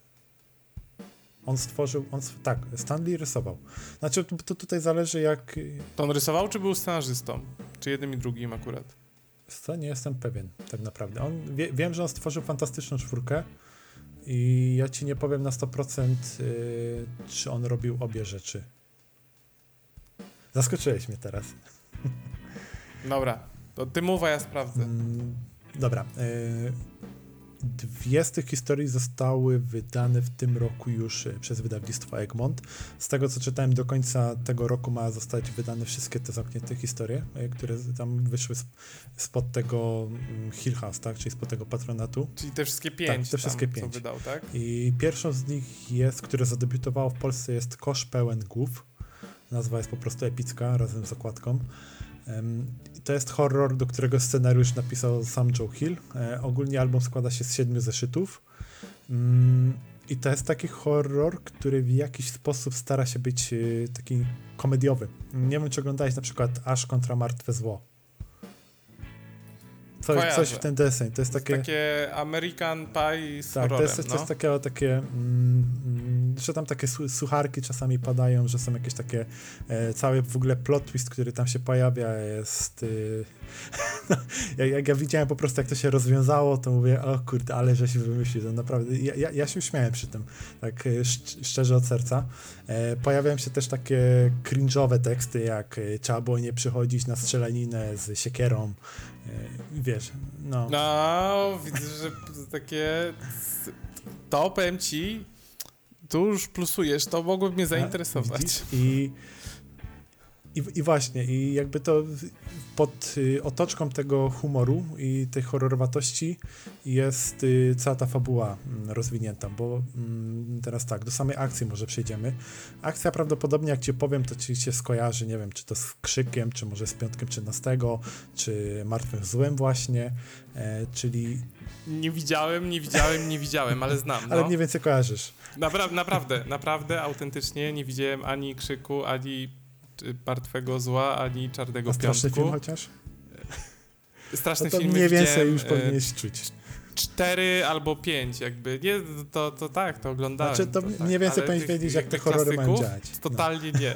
On stworzył, on, tak, Stan Lee rysował. Znaczy, to, to tutaj zależy jak, To on rysował, czy był scenarzystą? Czy jednym i drugim akurat? co, nie jestem pewien tak naprawdę. On, wie, wiem, że on stworzył fantastyczną czwórkę i ja ci nie powiem na 100% y, czy on robił obie rzeczy. Zaskoczyłeś mnie teraz. Dobra, to ty mów, a ja sprawdzę. Mm, dobra. y, Dwie z tych historii zostały wydane w tym roku już y, przez wydawnictwo Egmont. Z tego co czytałem, do końca tego roku ma zostać wydane wszystkie te zamknięte historie, y, które tam wyszły sp- spod tego mm, Hill House, tak? czyli spod tego patronatu. Czyli te wszystkie pięć, te wszystkie pięć. co wydał, tak? I pierwszą z nich jest, które zadebiutowało w Polsce, jest Kosz pełen głów. Nazwa jest po prostu epicka, razem z okładką. To jest horror, do którego scenariusz napisał sam Joe Hill. E, ogólnie album składa się z siedmiu zeszytów. Mm, I to jest taki horror, który w jakiś sposób stara się być e, taki komediowy. Nie wiem, czy oglądałeś na przykład Ash kontra Martwe Zło. Coś, coś w ten deseń. To jest takie... Takie American Pie z Tak, to horrorem, jest coś no. takiego, takie mm, że tam takie su sucharki czasami padają, że są jakieś takie, e, cały w ogóle plot twist, który tam się pojawia jest... Y, [LAUGHS] jak, jak, ja widziałem po prostu, jak to się rozwiązało, to mówię, o kurde, ale że się wymyślił, to naprawdę, ja, ja, ja się uśmiałem przy tym, tak e, sz szczerze od serca. E, pojawiają się też takie cringe'owe teksty, jak e, trzeba było nie przychodzić na strzelaninę z siekierą, e, wiesz, no. No, widzę, że takie, to powiem ci, tu już plusujesz, to mogłoby mnie zainteresować. I i, I właśnie, i jakby to pod y, otoczką tego humoru i tej horrorowatości jest y, cała ta fabuła mm, rozwinięta, bo mm, teraz tak, do samej akcji może przejdziemy. Akcja prawdopodobnie, jak ci powiem, to ci się skojarzy, nie wiem, czy to z Krzykiem, czy może z Piątkiem 13, czy Martwym Złem właśnie, e, czyli... Nie widziałem, nie widziałem, nie widziałem, ale znam. [LAUGHS] No. Ale mniej więcej kojarzysz. Napra naprawdę, naprawdę, autentycznie nie widziałem ani Krzyku, ani martwego zła, ani czarnego A straszny piątku. film chociaż? Straszny no to film mniej więcej już e, powinieneś czuć cztery albo pięć, jakby. Nie, to, to tak, to oglądałem. Znaczy, to, to tak. mniej więcej powinieneś wiedzieć, jak te horrory mają działać. Totalnie no. nie.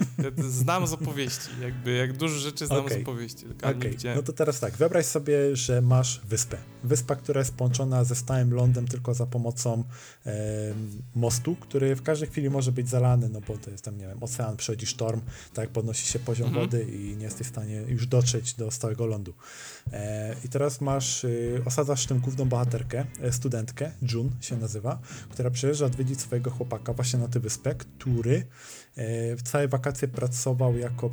znam z opowieści, jakby, jak dużo rzeczy znam okay. z opowieści, tylko okay. No to teraz tak, wyobraź sobie, że masz wyspę. Wyspa, która jest połączona ze stałym lądem tylko za pomocą e, mostu, który w każdej chwili może być zalany, no bo to jest tam, nie wiem, ocean, przychodzi sztorm, tak, podnosi się poziom mhm. wody i nie jesteś w stanie już dotrzeć do stałego lądu. E, I teraz masz, y, osadzasz tym główną bohaterkę, e, studentkę, June się nazywa, która przyjeżdża odwiedzić swojego chłopaka właśnie na tę wyspę, który e, w całe wakacje pracował jako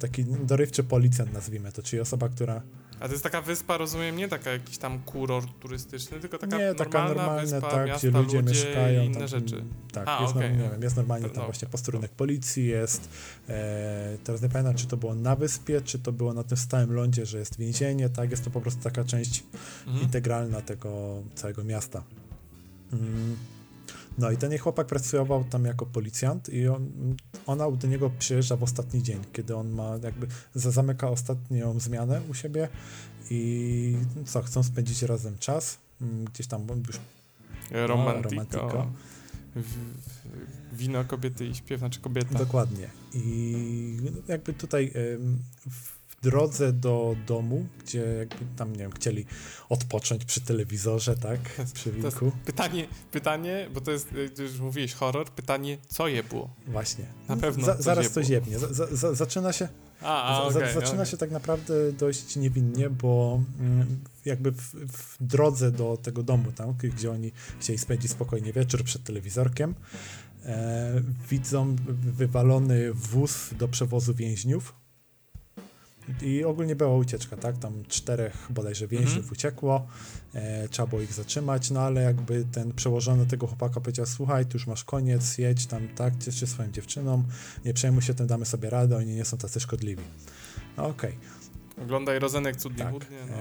taki dorywczy policjant, nazwijmy to, czyli osoba, która a to jest taka wyspa, rozumiem, nie taka jakiś tam kurort turystyczny, tylko taka nie, taka normalna, wyspa, tak, miasta, gdzie ludzie, ludzie mieszkają. inne tam, rzeczy. Tak, A, jest, okay. nie wiem, jest normalnie tam no. właśnie posterunek policji, jest e, teraz nie pamiętam, czy to było na wyspie, czy to było na tym stałym lądzie, że jest więzienie, tak, jest to po prostu taka część mhm. integralna tego całego miasta. Mm. No i ten jej chłopak pracował tam jako policjant i on, ona do niego przyjeżdża w ostatni dzień, kiedy on ma jakby zamyka ostatnią zmianę u siebie i co, chcą spędzić razem czas, mm, gdzieś tam już romantyko. Wino kobiety i śpiew, znaczy kobieta. Dokładnie. I jakby tutaj drodze do domu, gdzie jakby tam, nie wiem, chcieli odpocząć przy telewizorze, tak, przy winku. Pytanie, pytanie, bo to jest, już mówiłeś horror, pytanie, co je było? Właśnie. Na pewno za, Zaraz to jebnie. Za, za, zaczyna się... A, a, okay, zaczyna okay. się tak naprawdę dość niewinnie, bo mm, jakby w, w, drodze do tego domu, tam, gdzie oni chcieli spędzić spokojnie wieczór przed telewizorkiem, e, widzą wywalony wóz do przewozu więźniów, i ogólnie była ucieczka, tak? Tam czterech bodajże więźniów mhm. uciekło, e, trzeba było ich zatrzymać, no ale jakby ten przełożony tego chłopaka powiedział, słuchaj, tu już masz koniec, jedź tam, tak, ciesz się swoją dziewczyną, nie przejmuj się tym, damy sobie radę, oni nie są tacy szkodliwi. No, Okej. Okay. Oglądaj Rozenek cudnie tak, chudnie, no.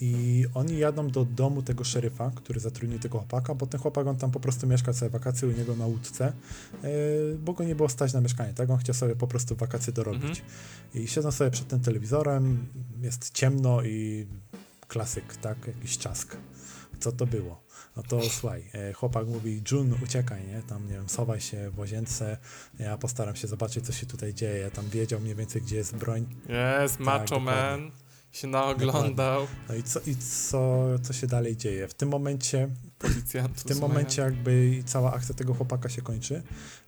I oni jadą do domu tego szeryfa, który zatrudnił tego chłopaka, bo ten chłopak on tam po prostu mieszka całe wakacje u niego na łódce, yy, bo go nie było stać na mieszkanie, tak? On chciał sobie po prostu wakacje dorobić. Mhm. I siedzą sobie przed tym telewizorem, jest ciemno i klasyk, tak? Jakiś czask. Co to było? No to słuchaj, e, chłopak mówi, June, uciekaj, nie? Tam, nie wiem, sowaj się w łazience, ja postaram się zobaczyć, co się tutaj dzieje. Tam wiedział mniej więcej, gdzie jest broń. Jest, tak, macho man się naoglądał. No i co, i co, co się dalej dzieje? W tym momencie Policjantów w tym momencie jakby cała akcja tego chłopaka się kończy.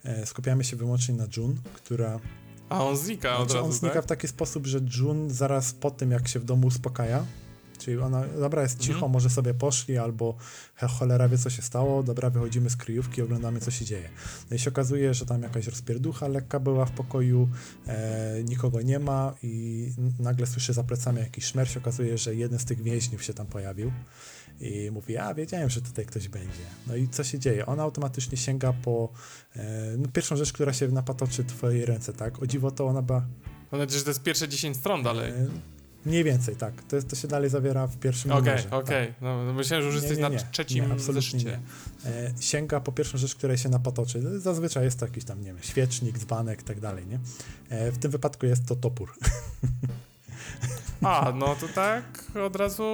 E, skupiamy się wyłącznie na June, która a on znika od znaczy, razu, On znika tak? w taki sposób, że June zaraz po tym, jak się w domu uspokaja, Czyli ona, dobra, jest cicho, mhm. może sobie poszli, albo cholera wie, co się stało, dobra, wychodzimy z kryjówki, oglądamy, co się dzieje. No i się okazuje, że tam jakaś rozpierducha lekka była w pokoju, e, nikogo nie ma i nagle słyszy za plecami jakiś szmer, się okazuje, że jeden z tych więźniów się tam pojawił i mówi, a wiedziałem, że tutaj ktoś będzie. No i co się dzieje? Ona automatycznie sięga po e, no, pierwszą rzecz, która się napatoczy w twojej ręce, tak? O dziwo to ona była... Mam nadzieję, że to jest pierwsze 10 stron dalej. E, Mniej więcej, tak. To, to się dalej zawiera w pierwszym okay, numerze. Okej, okej. Okay. No, myślałem, że już jesteś na trzecim nie, absolutnie nie. E, sięga po pierwszą rzecz, której się napatoczy. Zazwyczaj jest to jakiś tam, nie wiem, świecznik, dzbanek i tak dalej, nie? E, w tym wypadku jest to topór. A, no to tak od razu...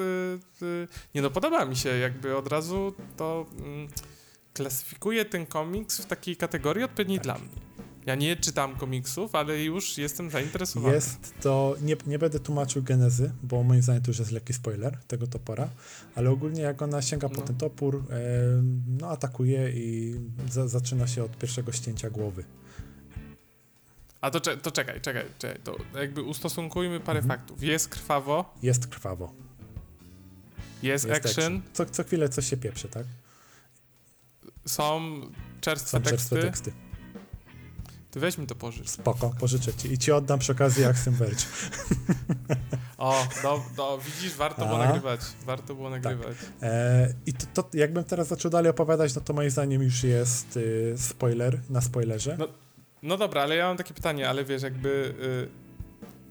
Y, y, nie no, podoba mi się jakby od razu to... Y, klasyfikuję ten komiks w takiej kategorii odpowiedniej dla mnie. Ja nie czytam komiksów, ale już jestem zainteresowany. Jest to, nie, nie będę tłumaczył genezy, bo moim zdaniem to już jest lekki spoiler tego topora, ale ogólnie jak ona sięga po No. ten topór, e, no atakuje i za, zaczyna się od pierwszego ścięcia głowy. A to, to czekaj, czekaj, czekaj, to jakby ustosunkujmy parę Mhm. faktów. Jest krwawo, Jest krwawo. jest, Jest action, Co, co chwilę coś się pieprzy, tak? są czerstwe Są teksty. czerstwe teksty. Ty weź mi to pożycz. Spoko, pożyczę ci. I ci oddam przy okazji Axiom Verge. [LAUGHS] O, do, do, widzisz, warto było A? nagrywać. Warto było nagrywać. E, I to, to, jakbym teraz zaczął dalej opowiadać, no to moim zdaniem już jest y, spoiler na spoilerze. No, No dobra, ale ja mam takie pytanie, ale wiesz, jakby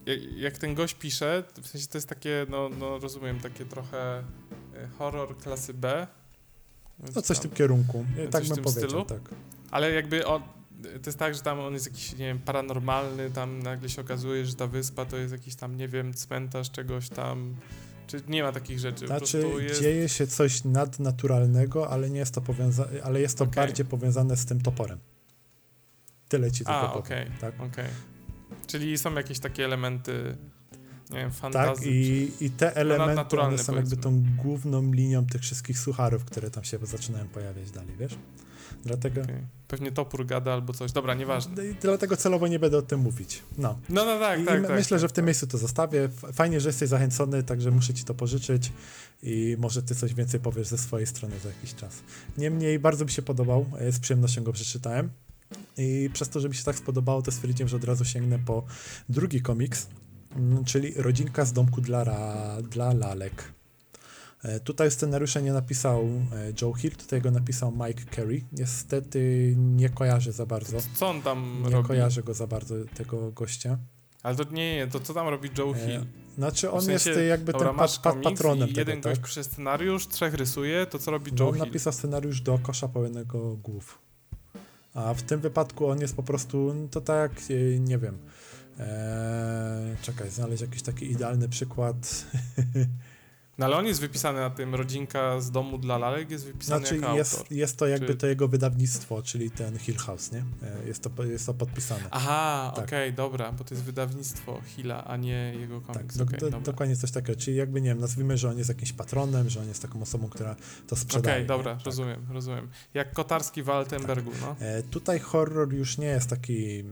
y, jak, jak ten gość pisze, w sensie to jest takie, no, no rozumiem, takie trochę y, horror klasy B. No coś w tym kierunku. Coś tak w bym tym powiedział, stylu? tak. Ale jakby on, to jest tak, że tam on jest jakiś, nie wiem, paranormalny, tam nagle się okazuje, że ta wyspa to jest jakiś tam, nie wiem, cmentarz czegoś tam. Czy nie ma takich rzeczy? Znaczy, jest... dzieje się coś nadnaturalnego, ale nie jest to powiązane, ale jest to Okej. bardziej powiązane z tym toporem. Tyle ci tylko A, powiem. okej, Tak, okej. Czyli są jakieś takie elementy, nie wiem, fantazji. tak i, i te elementy, one są jakby tą główną linią tych wszystkich sucharów, które tam się zaczynają pojawiać dalej, wiesz? Dlatego, Okej. Pewnie topór gada albo coś. Dobra, nieważne. i dlatego celowo nie będę o tym mówić. No. No, no tak, I tak, tak. myślę, tak, że w tym tak. miejscu to zostawię. Fajnie, że jesteś zachęcony, także muszę ci to pożyczyć i może ty coś więcej powiesz ze swojej strony za jakiś czas. Niemniej bardzo mi się podobał, e, z przyjemnością go przeczytałem i przez to, że mi się tak spodobało, to stwierdziłem, że od razu sięgnę po drugi komiks, mm, czyli Rodzinka z domku dla, ra, dla lalek. E, Tutaj scenariusza nie napisał e, Joe Hill, tutaj go napisał Mike Carey. Niestety nie kojarzę za bardzo. Co on tam Nie robi? kojarzę go za bardzo, tego gościa. Ale to nie, nie, to co tam robi Joe E, Hill? Znaczy W on sensie, jest jakby Dobra, pat, pat, komiks patronem tego, jeden gość tak? pisze scenariusz, trzech rysuje, to co robi No, Joe on Hill? napisał scenariusz do kosza pełnego głów. A w tym wypadku on jest po prostu, no to tak, nie wiem. Eee, czekaj, znaleźć jakiś taki idealny przykład. [LAUGHS] No ale on jest wypisany na tym, rodzinka z domu dla lalek jest wypisany Znaczy jako jest, autor. jest to jakby Czy- to jego wydawnictwo, czyli ten Hill House, nie? E, Jest to, jest to podpisane. Aha, Tak. okej, dobra, bo to jest wydawnictwo Hilla, a nie jego Tak, komiks. do, okej, do, dokładnie coś takiego. Czyli jakby, nie wiem, nazwijmy, że on jest jakimś patronem, że on jest taką osobą, która to sprzedaje. Okej, nie? dobra, Tak. rozumiem, rozumiem. Jak Kotarski w Altenbergu, no. E, Tutaj horror już nie jest taki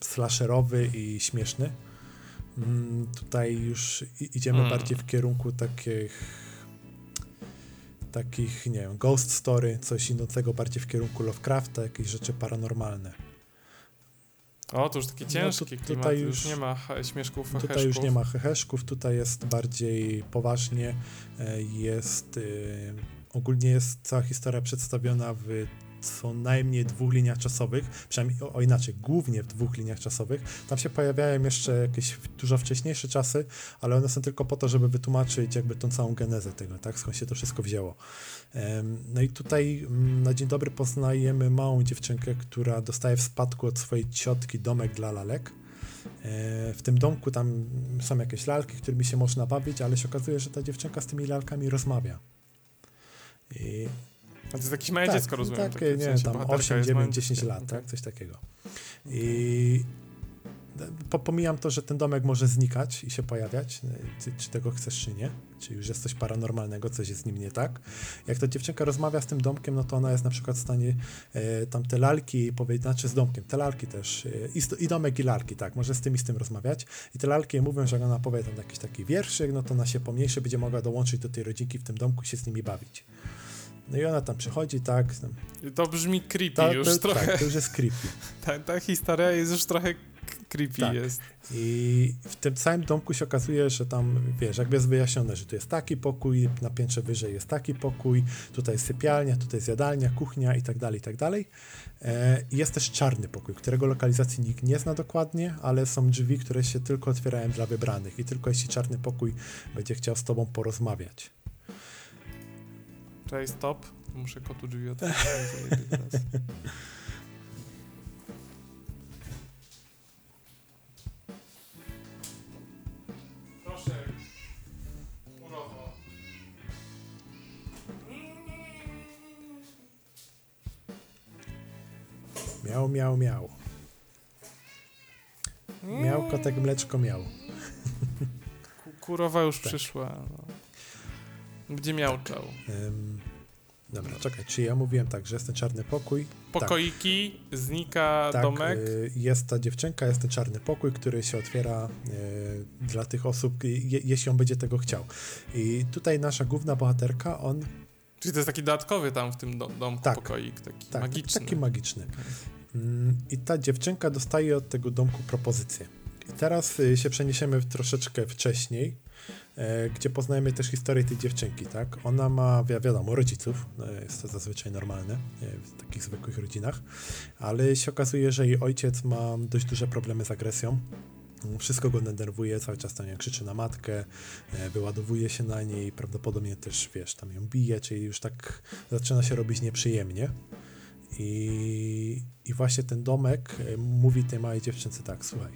slasherowy i śmieszny. Mm, Tutaj już idziemy Mm. bardziej w kierunku takich takich, nie wiem, ghost story, coś idącego bardziej w kierunku Lovecrafta, jakieś rzeczy paranormalne. O, to już takie No, ciężkie tu- klimaty, tutaj już, już- nie ma śmieszków, Tutaj już nie ma heheszków, tutaj jest bardziej poważnie, e, jest e, ogólnie jest cała historia przedstawiona w co najmniej dwóch liniach czasowych, przynajmniej o, o inaczej, głównie w dwóch liniach czasowych. Tam się pojawiają jeszcze jakieś dużo wcześniejsze czasy, ale one są tylko po to, żeby wytłumaczyć jakby tą całą genezę tego, tak, skąd się to wszystko wzięło. No i tutaj mm, na dzień dobry poznajemy małą dziewczynkę, która dostaje w spadku od swojej ciotki domek dla lalek. E, W tym domku tam są jakieś lalki, którymi się można bawić, ale się okazuje, że ta dziewczynka z tymi lalkami rozmawia. I A to jest jakieś małe tak, dziecko, rozumiem. Takie, takie, w nie sensie tam bohaterka 8, jest 9, małym 10 dzieckiem. lat, tak? Coś takiego. I po- pomijam to, że ten domek może znikać i się pojawiać, czy, czy tego chcesz, czy nie. Czy już jest coś paranormalnego, coś jest z nim nie tak. Jak ta dziewczynka rozmawia z tym domkiem, no to ona jest na przykład w stanie e, tam te lalki powiedzieć, znaczy z domkiem, te lalki też, e, i, i domek i lalki, tak, może z tym i z tym rozmawiać. I te lalki mówią, że jak ona powie tam jakiś taki wierszyk, no to ona się pomniejszy, będzie mogła dołączyć do tej rodzinki w tym domku i się z nimi bawić. No i ona tam przychodzi, tak, tam, To brzmi creepy ta, już to, trochę. tak, to już jest creepy. [LAUGHS] Ta, ta historia jest już trochę creepy Tak. jest. I w tym całym domku się okazuje, że tam, wiesz, jakby jest wyjaśnione, że tu jest taki pokój, na piętrze wyżej jest taki pokój, tutaj jest sypialnia, tutaj jest jadalnia, kuchnia i tak dalej, i tak dalej. E, jest też czarny pokój, którego lokalizacji nikt nie zna dokładnie, ale są drzwi, które się tylko otwierają dla wybranych i tylko jeśli czarny pokój będzie chciał z tobą porozmawiać. Cześć, stop. Muszę kotu drzwi otworzyć. [LAUGHS] Miał, miał, miał. Miał kotek mleczko miał. Ku- Kurowa już Tak. przyszła. No. Będzie miałczał. Ym, dobra, czekaj, czy ja mówiłem tak, że jest ten czarny pokój? Pokoiki, znika Tak, domek. y, jest ta dziewczynka, jest ten czarny pokój, który się otwiera y, dla tych osób, je, jeśli on będzie tego chciał. I tutaj nasza główna bohaterka, on Czyli to jest taki dodatkowy tam w tym do, domku Tak. pokoik, taki tak, magiczny. taki magiczny. Mm, I ta dziewczynka dostaje od tego domku propozycję. I teraz y, się przeniesiemy troszeczkę wcześniej, gdzie poznajemy też historię tej dziewczynki, tak? Ona ma, wi wiadomo, rodziców, no, jest to zazwyczaj normalne e, w takich zwykłych rodzinach, ale się okazuje, że jej ojciec ma dość duże problemy z agresją. Wszystko go denerwuje, cały czas tam krzyczy na matkę, e, wyładowuje się na niej, prawdopodobnie też, wiesz, tam ją bije, czyli już tak zaczyna się robić nieprzyjemnie. I, I właśnie ten domek e, mówi tej małej dziewczynce tak, słuchaj,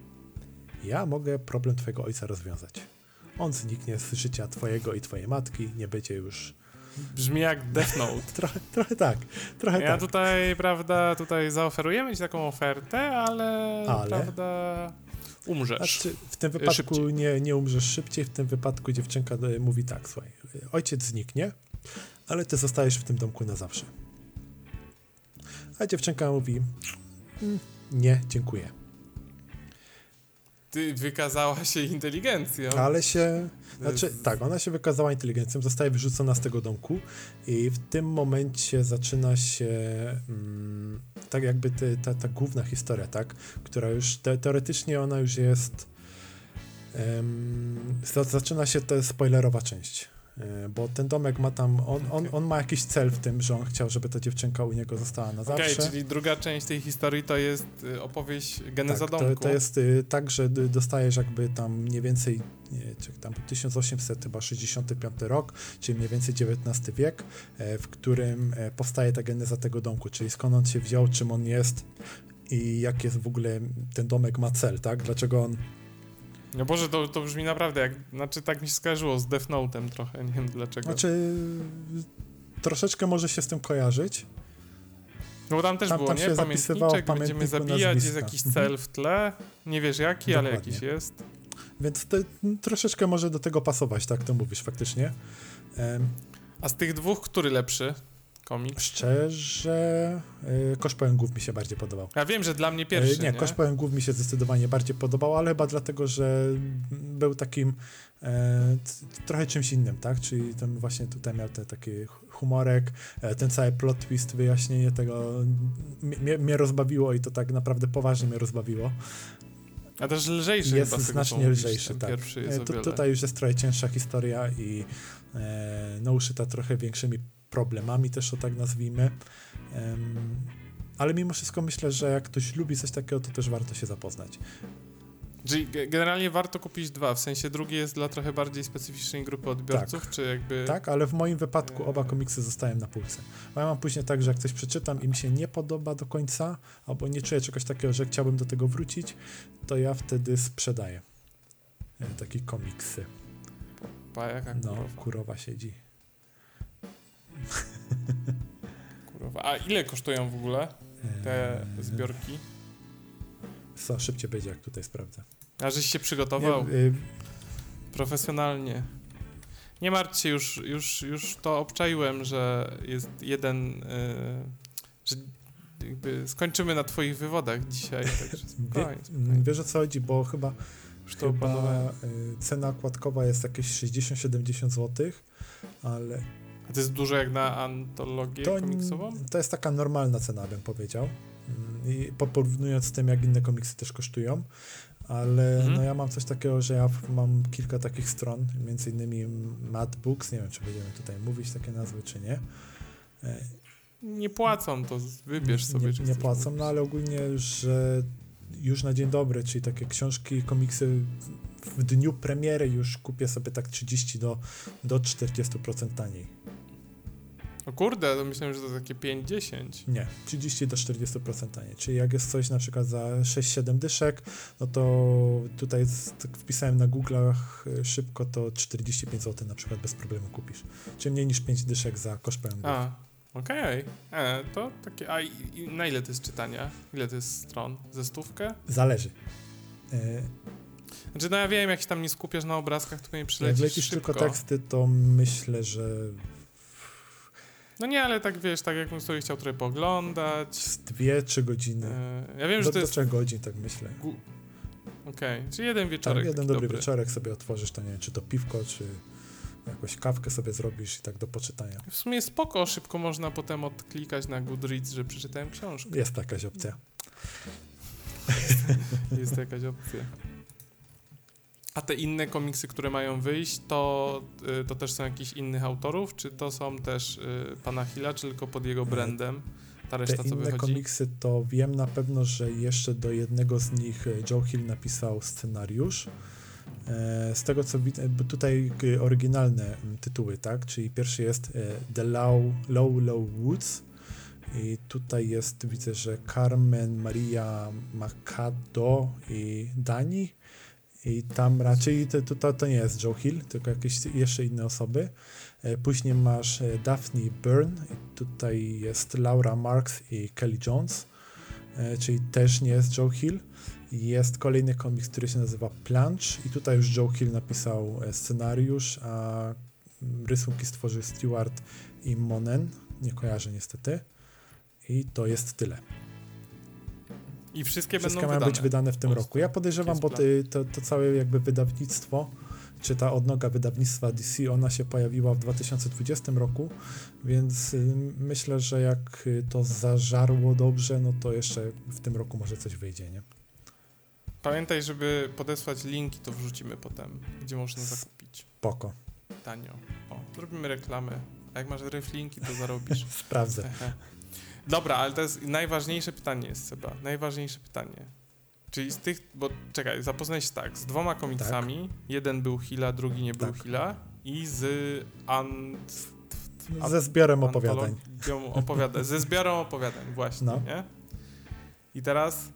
ja mogę problem twojego ojca rozwiązać. On zniknie z życia twojego i twojej matki, nie będzie już... Brzmi jak Death Note. [LAUGHS] Trochę, trochę tak, trochę Ja tak. tutaj, prawda, tutaj zaoferujemy ci taką ofertę, ale, Ale? prawda, umrzesz. Znaczy, w tym wypadku szybciej. nie, nie umrzesz szybciej, w tym wypadku dziewczynka e, mówi tak, słuchaj, ojciec zniknie, ale ty zostajesz w tym domku na zawsze. A dziewczynka mówi, "Mm, nie, dziękuję. Ty wykazała się inteligencją. Ale się. Znaczy, tak, ona się wykazała inteligencją, zostaje wyrzucona z tego domku i w tym momencie zaczyna się mm, tak jakby te, ta, ta główna historia, tak, która już te, teoretycznie ona już jest za, zaczyna się ta spoilerowa część. E, Bo ten domek ma tam, on, on, on ma jakiś cel w tym, że on chciał, żeby ta dziewczynka u niego została na Okej, zawsze. czyli druga część tej historii to jest y, opowieść geneza Tak, to, domku. to jest y, tak, że dostajesz jakby tam mniej więcej, nie, czy tam 1865 rok, czyli mniej więcej XIX wiek, e, w którym e, powstaje ta geneza tego domku, czyli skąd on się wziął, czym on jest i jak jest w ogóle ten domek ma cel, tak? Dlaczego on No Boże, to, to brzmi naprawdę jak, znaczy tak mi się skojarzyło z Death Note'em trochę, nie wiem dlaczego. Znaczy, troszeczkę może się z tym kojarzyć. no bo tam też tam- było, tam nie? się Pamiętniczek, będziemy zabijać, jest jakiś Mhm. cel w tle, nie wiesz jaki, ale Dokładnie. jakiś jest. Więc m, troszeczkę może do tego pasować, tak to mówisz faktycznie. Em, A z tych dwóch, który lepszy komiks? Szczerze, y, Kosz Pająków mi się bardziej podobał. Ja wiem, że dla mnie pierwszy, E, nie, nie? Kosz Pająków mi się zdecydowanie bardziej podobał, ale chyba dlatego, że był takim e, trochę czymś innym, tak? Czyli ten właśnie tutaj miał te, taki humorek, e, ten cały plot twist, wyjaśnienie tego mnie, mnie rozbawiło i to tak naprawdę poważnie mnie rozbawiło. A też lżejszy jest chyba znacznie lżejszy, ten tak. E, tu, tutaj już jest trochę cięższa historia i e, no uszyta trochę większymi problemami też, o tak nazwijmy. Ale mimo wszystko myślę, że jak ktoś lubi coś takiego, to też warto się zapoznać. Czyli ge- generalnie warto kupić dwa, w sensie drugi jest dla trochę bardziej specyficznej grupy odbiorców, Tak. czy jakby... Tak, ale w moim wypadku oba komiksy zostają na półce. Bo ja mam później tak, że jak coś przeczytam i mi się nie podoba do końca, albo nie czuję czegoś takiego, że chciałbym do tego wrócić, to ja wtedy sprzedaję e, takie komiksy. Pa, jaka No, kurowa, kurowa siedzi. [LAUGHS] kurowa. A ile kosztują w ogóle te Eee, zbiorki? Co, szybciej będzie, jak tutaj sprawdzę. A żeś się przygotował Nie, y, profesjonalnie. Nie martw się, już, już, już to obczaiłem, że jest jeden, yy, że jakby skończymy na twoich wywodach dzisiaj, [LAUGHS] także spokojnie, spokojnie. wiesz o co chodzi, bo chyba, chyba y, cena okładkowa jest jakieś 60-70 zł, ale A to jest dużo jak na antologię to, komiksową? to jest taka normalna cena, bym powiedział. Mm, I po- porównując z tym, jak inne komiksy też kosztują, ale Mhm. no ja mam coś takiego, że ja mam kilka takich stron, między innymi Mad Books, nie wiem, czy będziemy tutaj mówić takie nazwy, czy nie. E, Nie płacą, to wybierz sobie. Nie, czy nie płacą, kupić. no ale ogólnie, że już na dzień dobry, czyli takie książki, komiksy w dniu premiery już kupię sobie tak 30 do, do 40% taniej. O kurde, to myślałem, że to takie 5-10. Nie, 30 do 40% taniej. Czyli jak jest coś na przykład za 6-7 dyszek, no to tutaj z, tak wpisałem na Google'ach y, szybko, to 45 zł na przykład bez problemu kupisz. Czyli mniej niż 5 dyszek za kosz pełny. A, Okej, e, to takie, a i, i na ile to jest czytania? Ile to jest stron? Ze stówkę? Zależy. E, Znaczy, no ja wiem, jak się tam nie skupiasz na obrazkach, to nie jak przylecisz lecisz szybko. tylko teksty, to myślę, że No nie, ale tak wiesz, tak jakbym sobie chciał trochę poglądać. z dwie, trzy godziny. E, ja wiem, do, że to do jest... trzech godzin, tak myślę. Okej, czyli jeden Tak, wieczorek jeden taki dobry, dobry. wieczorek sobie otworzysz, to nie wiem, czy to piwko, czy jakąś kawkę sobie zrobisz i tak do poczytania. W sumie spoko, szybko można potem odklikać na Goodreads, że przeczytałem książkę. Jest jakaś opcja. Jest jakaś opcja. A te inne komiksy, które mają wyjść, to, y, to też są jakichś innych autorów, czy to są też y, pana Hilla, czy tylko pod jego brandem? Ta Te reszta, co inne wychodzi? komiksy to wiem na pewno, że jeszcze do jednego z nich Joe Hill napisał scenariusz. Z tego co widzę, bo tutaj oryginalne mm, tytuły, tak? Czyli pierwszy jest The Low Low, Low Woods i tutaj jest, widzę, że Carmen Maria Macado i Dani i tam raczej to, to, to, nie jest Joe Hill, tylko jakieś jeszcze inne osoby. E, Później masz e, Daphne Byrne, tutaj jest Laura Marks i Kelly Jones, e, czyli też nie jest Joe Hill. Jest kolejny komiks, który się nazywa Plunge i tutaj już Joe Hill napisał scenariusz, a mm, rysunki stworzył Stewart i Monen, nie kojarzę niestety. I to jest tyle. I wszystkie, Wszystkie będą mają wydane. być wydane w tym roku. Ja podejrzewam, bo to, to całe jakby wydawnictwo, czy ta odnoga wydawnictwa DC, ona się pojawiła w 2020 roku, więc y, myślę, że jak y, to zażarło dobrze, no to jeszcze w tym roku może coś wyjdzie, nie? Pamiętaj, żeby podesłać linki, to wrzucimy potem, gdzie można zakupić Poko. tanio. O, zrobimy reklamę. A jak masz reflinki, to zarobisz. [LAUGHS] Sprawdzę. Dobra, ale to jest najważniejsze pytanie jest Seba. Najważniejsze pytanie. Czyli z tych, bo czekaj, zapoznaj się tak, z dwoma komiksami. Jeden był Hila, drugi nie był Tak. Hila. I z ant, A- Ze zbiorem opowiadań. opowiadań. Ze zbiorą opowiadań, właśnie, No. nie? I teraz,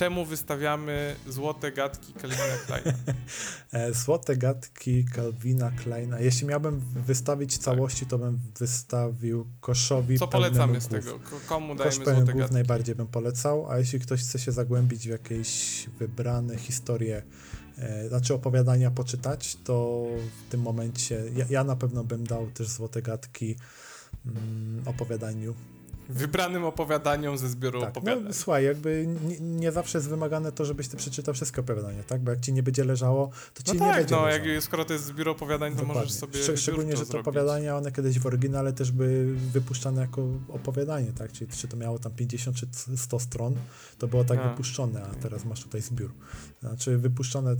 czemu wystawiamy złote gadki Calvina Kleina? [LAUGHS] E, Złote gadki Calvina Kleina. Jeśli miałbym wystawić całości, to bym wystawił Koszowi Co polecamy z głów. tego? Ko- Komu Kosz dajemy pełen złote najbardziej bym polecał, a jeśli ktoś chce się zagłębić w jakieś wybrane historie, e, znaczy opowiadania poczytać, to w tym momencie ja, ja na pewno bym dał też złote gadki mm, opowiadaniu. Wybranym opowiadaniom ze zbioru Tak, opowiadań. no słuchaj, jakby nie, nie zawsze jest wymagane to, żebyś ty przeczytał wszystkie opowiadania, tak? Bo jak ci nie będzie leżało, to ci No nie tak, będzie no leżało. jak skoro to jest zbiór opowiadań, to możesz Dokładnie. sobie Szcz- Szczególnie, że te zrobić. opowiadania, one kiedyś w oryginale też były wypuszczane jako opowiadanie, tak? Czyli czy to miało tam 50 czy 100 stron, to było tak A. wypuszczone, a teraz masz tutaj zbiór. Znaczy wypuszczone,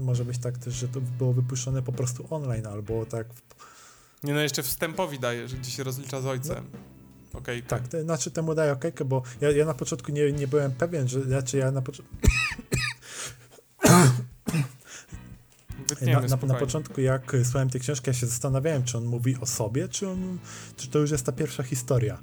może być tak też, że to było wypuszczone po prostu online, albo tak, Nie no, jeszcze wstępowi daje, że gdzie się rozlicza z ojcem. Okej, tak, to, znaczy temu daję okejkę, bo ja, ja na początku nie, nie byłem pewien, że, znaczy ja na początku Na, na, na początku, jak słuchałem tej książki, ja się zastanawiałem, czy on mówi o sobie, czy, on, czy to już jest ta pierwsza historia.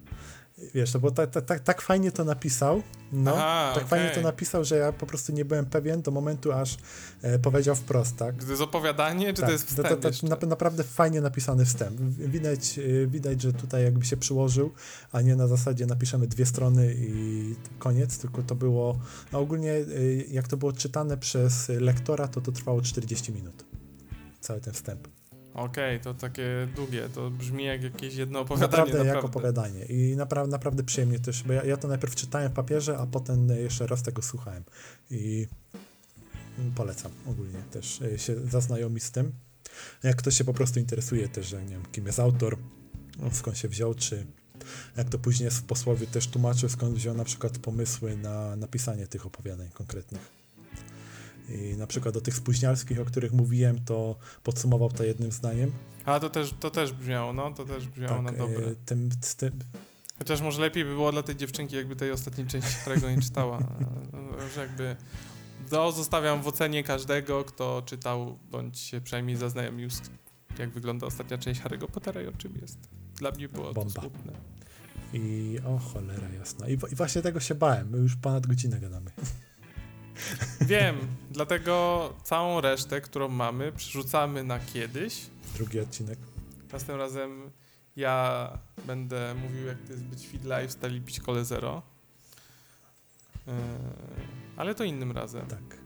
Wiesz, to bo tak, tak, tak, fajnie to napisał, no, Aha, tak fajnie to napisał, że ja po prostu nie byłem pewien do momentu, aż e, powiedział wprost, tak? To jest opowiadanie, czy tak, to jest wstęp to, to, jeszcze? na, naprawdę fajnie napisany wstęp. Widać, y, widać, że tutaj jakby się przyłożył, a nie na zasadzie napiszemy dwie strony i koniec, tylko to było, no ogólnie y, jak to było czytane przez lektora, to to trwało 40 minut. Cały ten wstęp. Okej, to takie długie, to brzmi jak jakieś jedno opowiadanie, Naprawdę, naprawdę. jak opowiadanie. I naprawdę, naprawdę przyjemnie też, bo ja, ja to najpierw czytałem w papierze, a potem jeszcze raz tego słuchałem. I polecam ogólnie też e, się zaznajomić z tym. Jak ktoś się po prostu interesuje też, że nie wiem, kim jest autor, skąd się wziął, czy jak to później jest w posłowie też tłumaczy, skąd wziął na przykład pomysły na napisanie tych opowiadań konkretnych. I na przykład do tych spóźnialskich, o których mówiłem, to podsumował to jednym zdaniem. A to też, to też brzmiało, no, to też brzmiało na e, dobre. tym, z tym, Chociaż może lepiej by było dla tej dziewczynki, jakby tej ostatniej części Harry'ego nie czytała. No, [LAUGHS] Że jakby to zostawiam w ocenie każdego, kto czytał, bądź się przynajmniej zaznajomił jak wygląda ostatnia część Harry'ego Pottera i o czym jest. Dla mnie było Bomba. to smutne. I o cholera jasna. I, I właśnie tego się bałem. My już ponad godzinę gadamy. Wiem, dlatego całą resztę, którą mamy, przerzucamy na kiedyś. Drugi odcinek. Następnym razem Ja będę mówił, jak to jest być fit lifestyle i pić kole zero. Yy, ale to innym razem. Tak.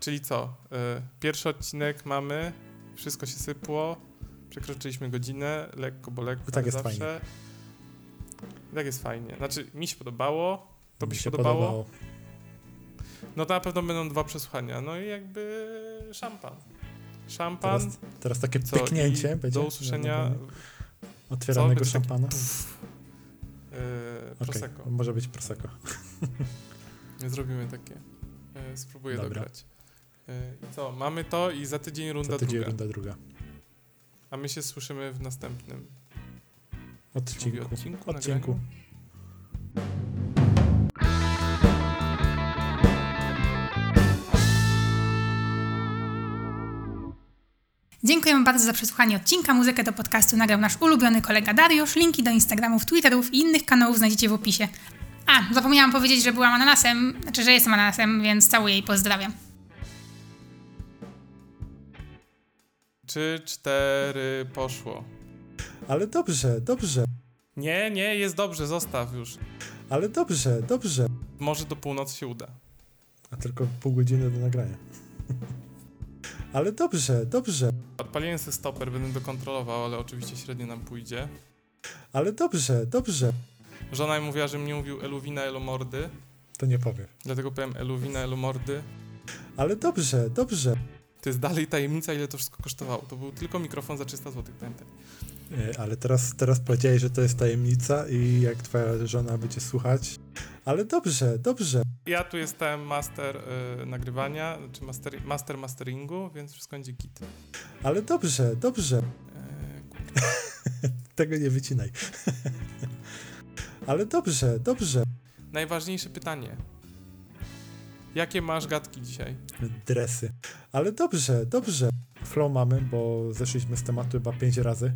Czyli co? Yy, pierwszy odcinek mamy, wszystko się sypło, przekroczyliśmy godzinę, lekko, bo lekko, Tak jest zawsze. fajnie. Tak jest fajnie. Znaczy, mi się podobało, to by Mi się podobało. No to na pewno będą dwa przesłuchania. No i jakby szampan. Szampan. Teraz, teraz takie co? pyknięcie I będzie. Do usłyszenia. Otwieranego takie szampana. Yy, Okej, prosecco. Może być prosecco. Zrobimy takie. Yy, spróbuję Dobra. dograć. Yy, I co? Mamy to i za tydzień runda Za tydzień druga. runda druga. A my się słyszymy w następnym Odcinku. Mówię, odcinku. Odcinku. Dziękujemy bardzo za przesłuchanie odcinka. Muzykę do podcastu nagrał nasz ulubiony kolega Dariusz. Linki do Instagramów, Twitterów i innych kanałów znajdziecie w opisie. A, zapomniałam powiedzieć, że byłam ananasem, znaczy, że jestem ananasem, więc całuję i pozdrawiam. Trzy, cztery, poszło. Ale dobrze, dobrze. Nie, nie, jest dobrze, zostaw już. Ale dobrze, dobrze. Może do północy się uda. A tylko pół godziny do nagrania. [LAUGHS] Ale dobrze, dobrze. Odpaliłem sobie stoper, będę to kontrolował, ale oczywiście średnio nam pójdzie. Ale dobrze, dobrze. Żona mi mówiła, żebym nie mówił eluwina, elomordy, To nie powiem. dlatego powiem eluwina, elomordy. Ale dobrze, dobrze. To jest dalej tajemnica, ile to wszystko kosztowało. To był tylko mikrofon za 300 zł, pamiętaj. E, Ale teraz, teraz powiedziałeś, że to jest tajemnica i jak twoja żona będzie słuchać. Ale dobrze, dobrze. Ja tu jestem master y, nagrywania, czy master, master masteringu, więc wszystko będzie git. Ale dobrze, dobrze. E. [LAUGHS] Tego nie wycinaj. [LAUGHS] Ale dobrze, dobrze. Najważniejsze pytanie. Jakie masz gadki dzisiaj? Dresy. Ale dobrze, dobrze. Flow mamy, bo zeszliśmy z tematu chyba pięć razy.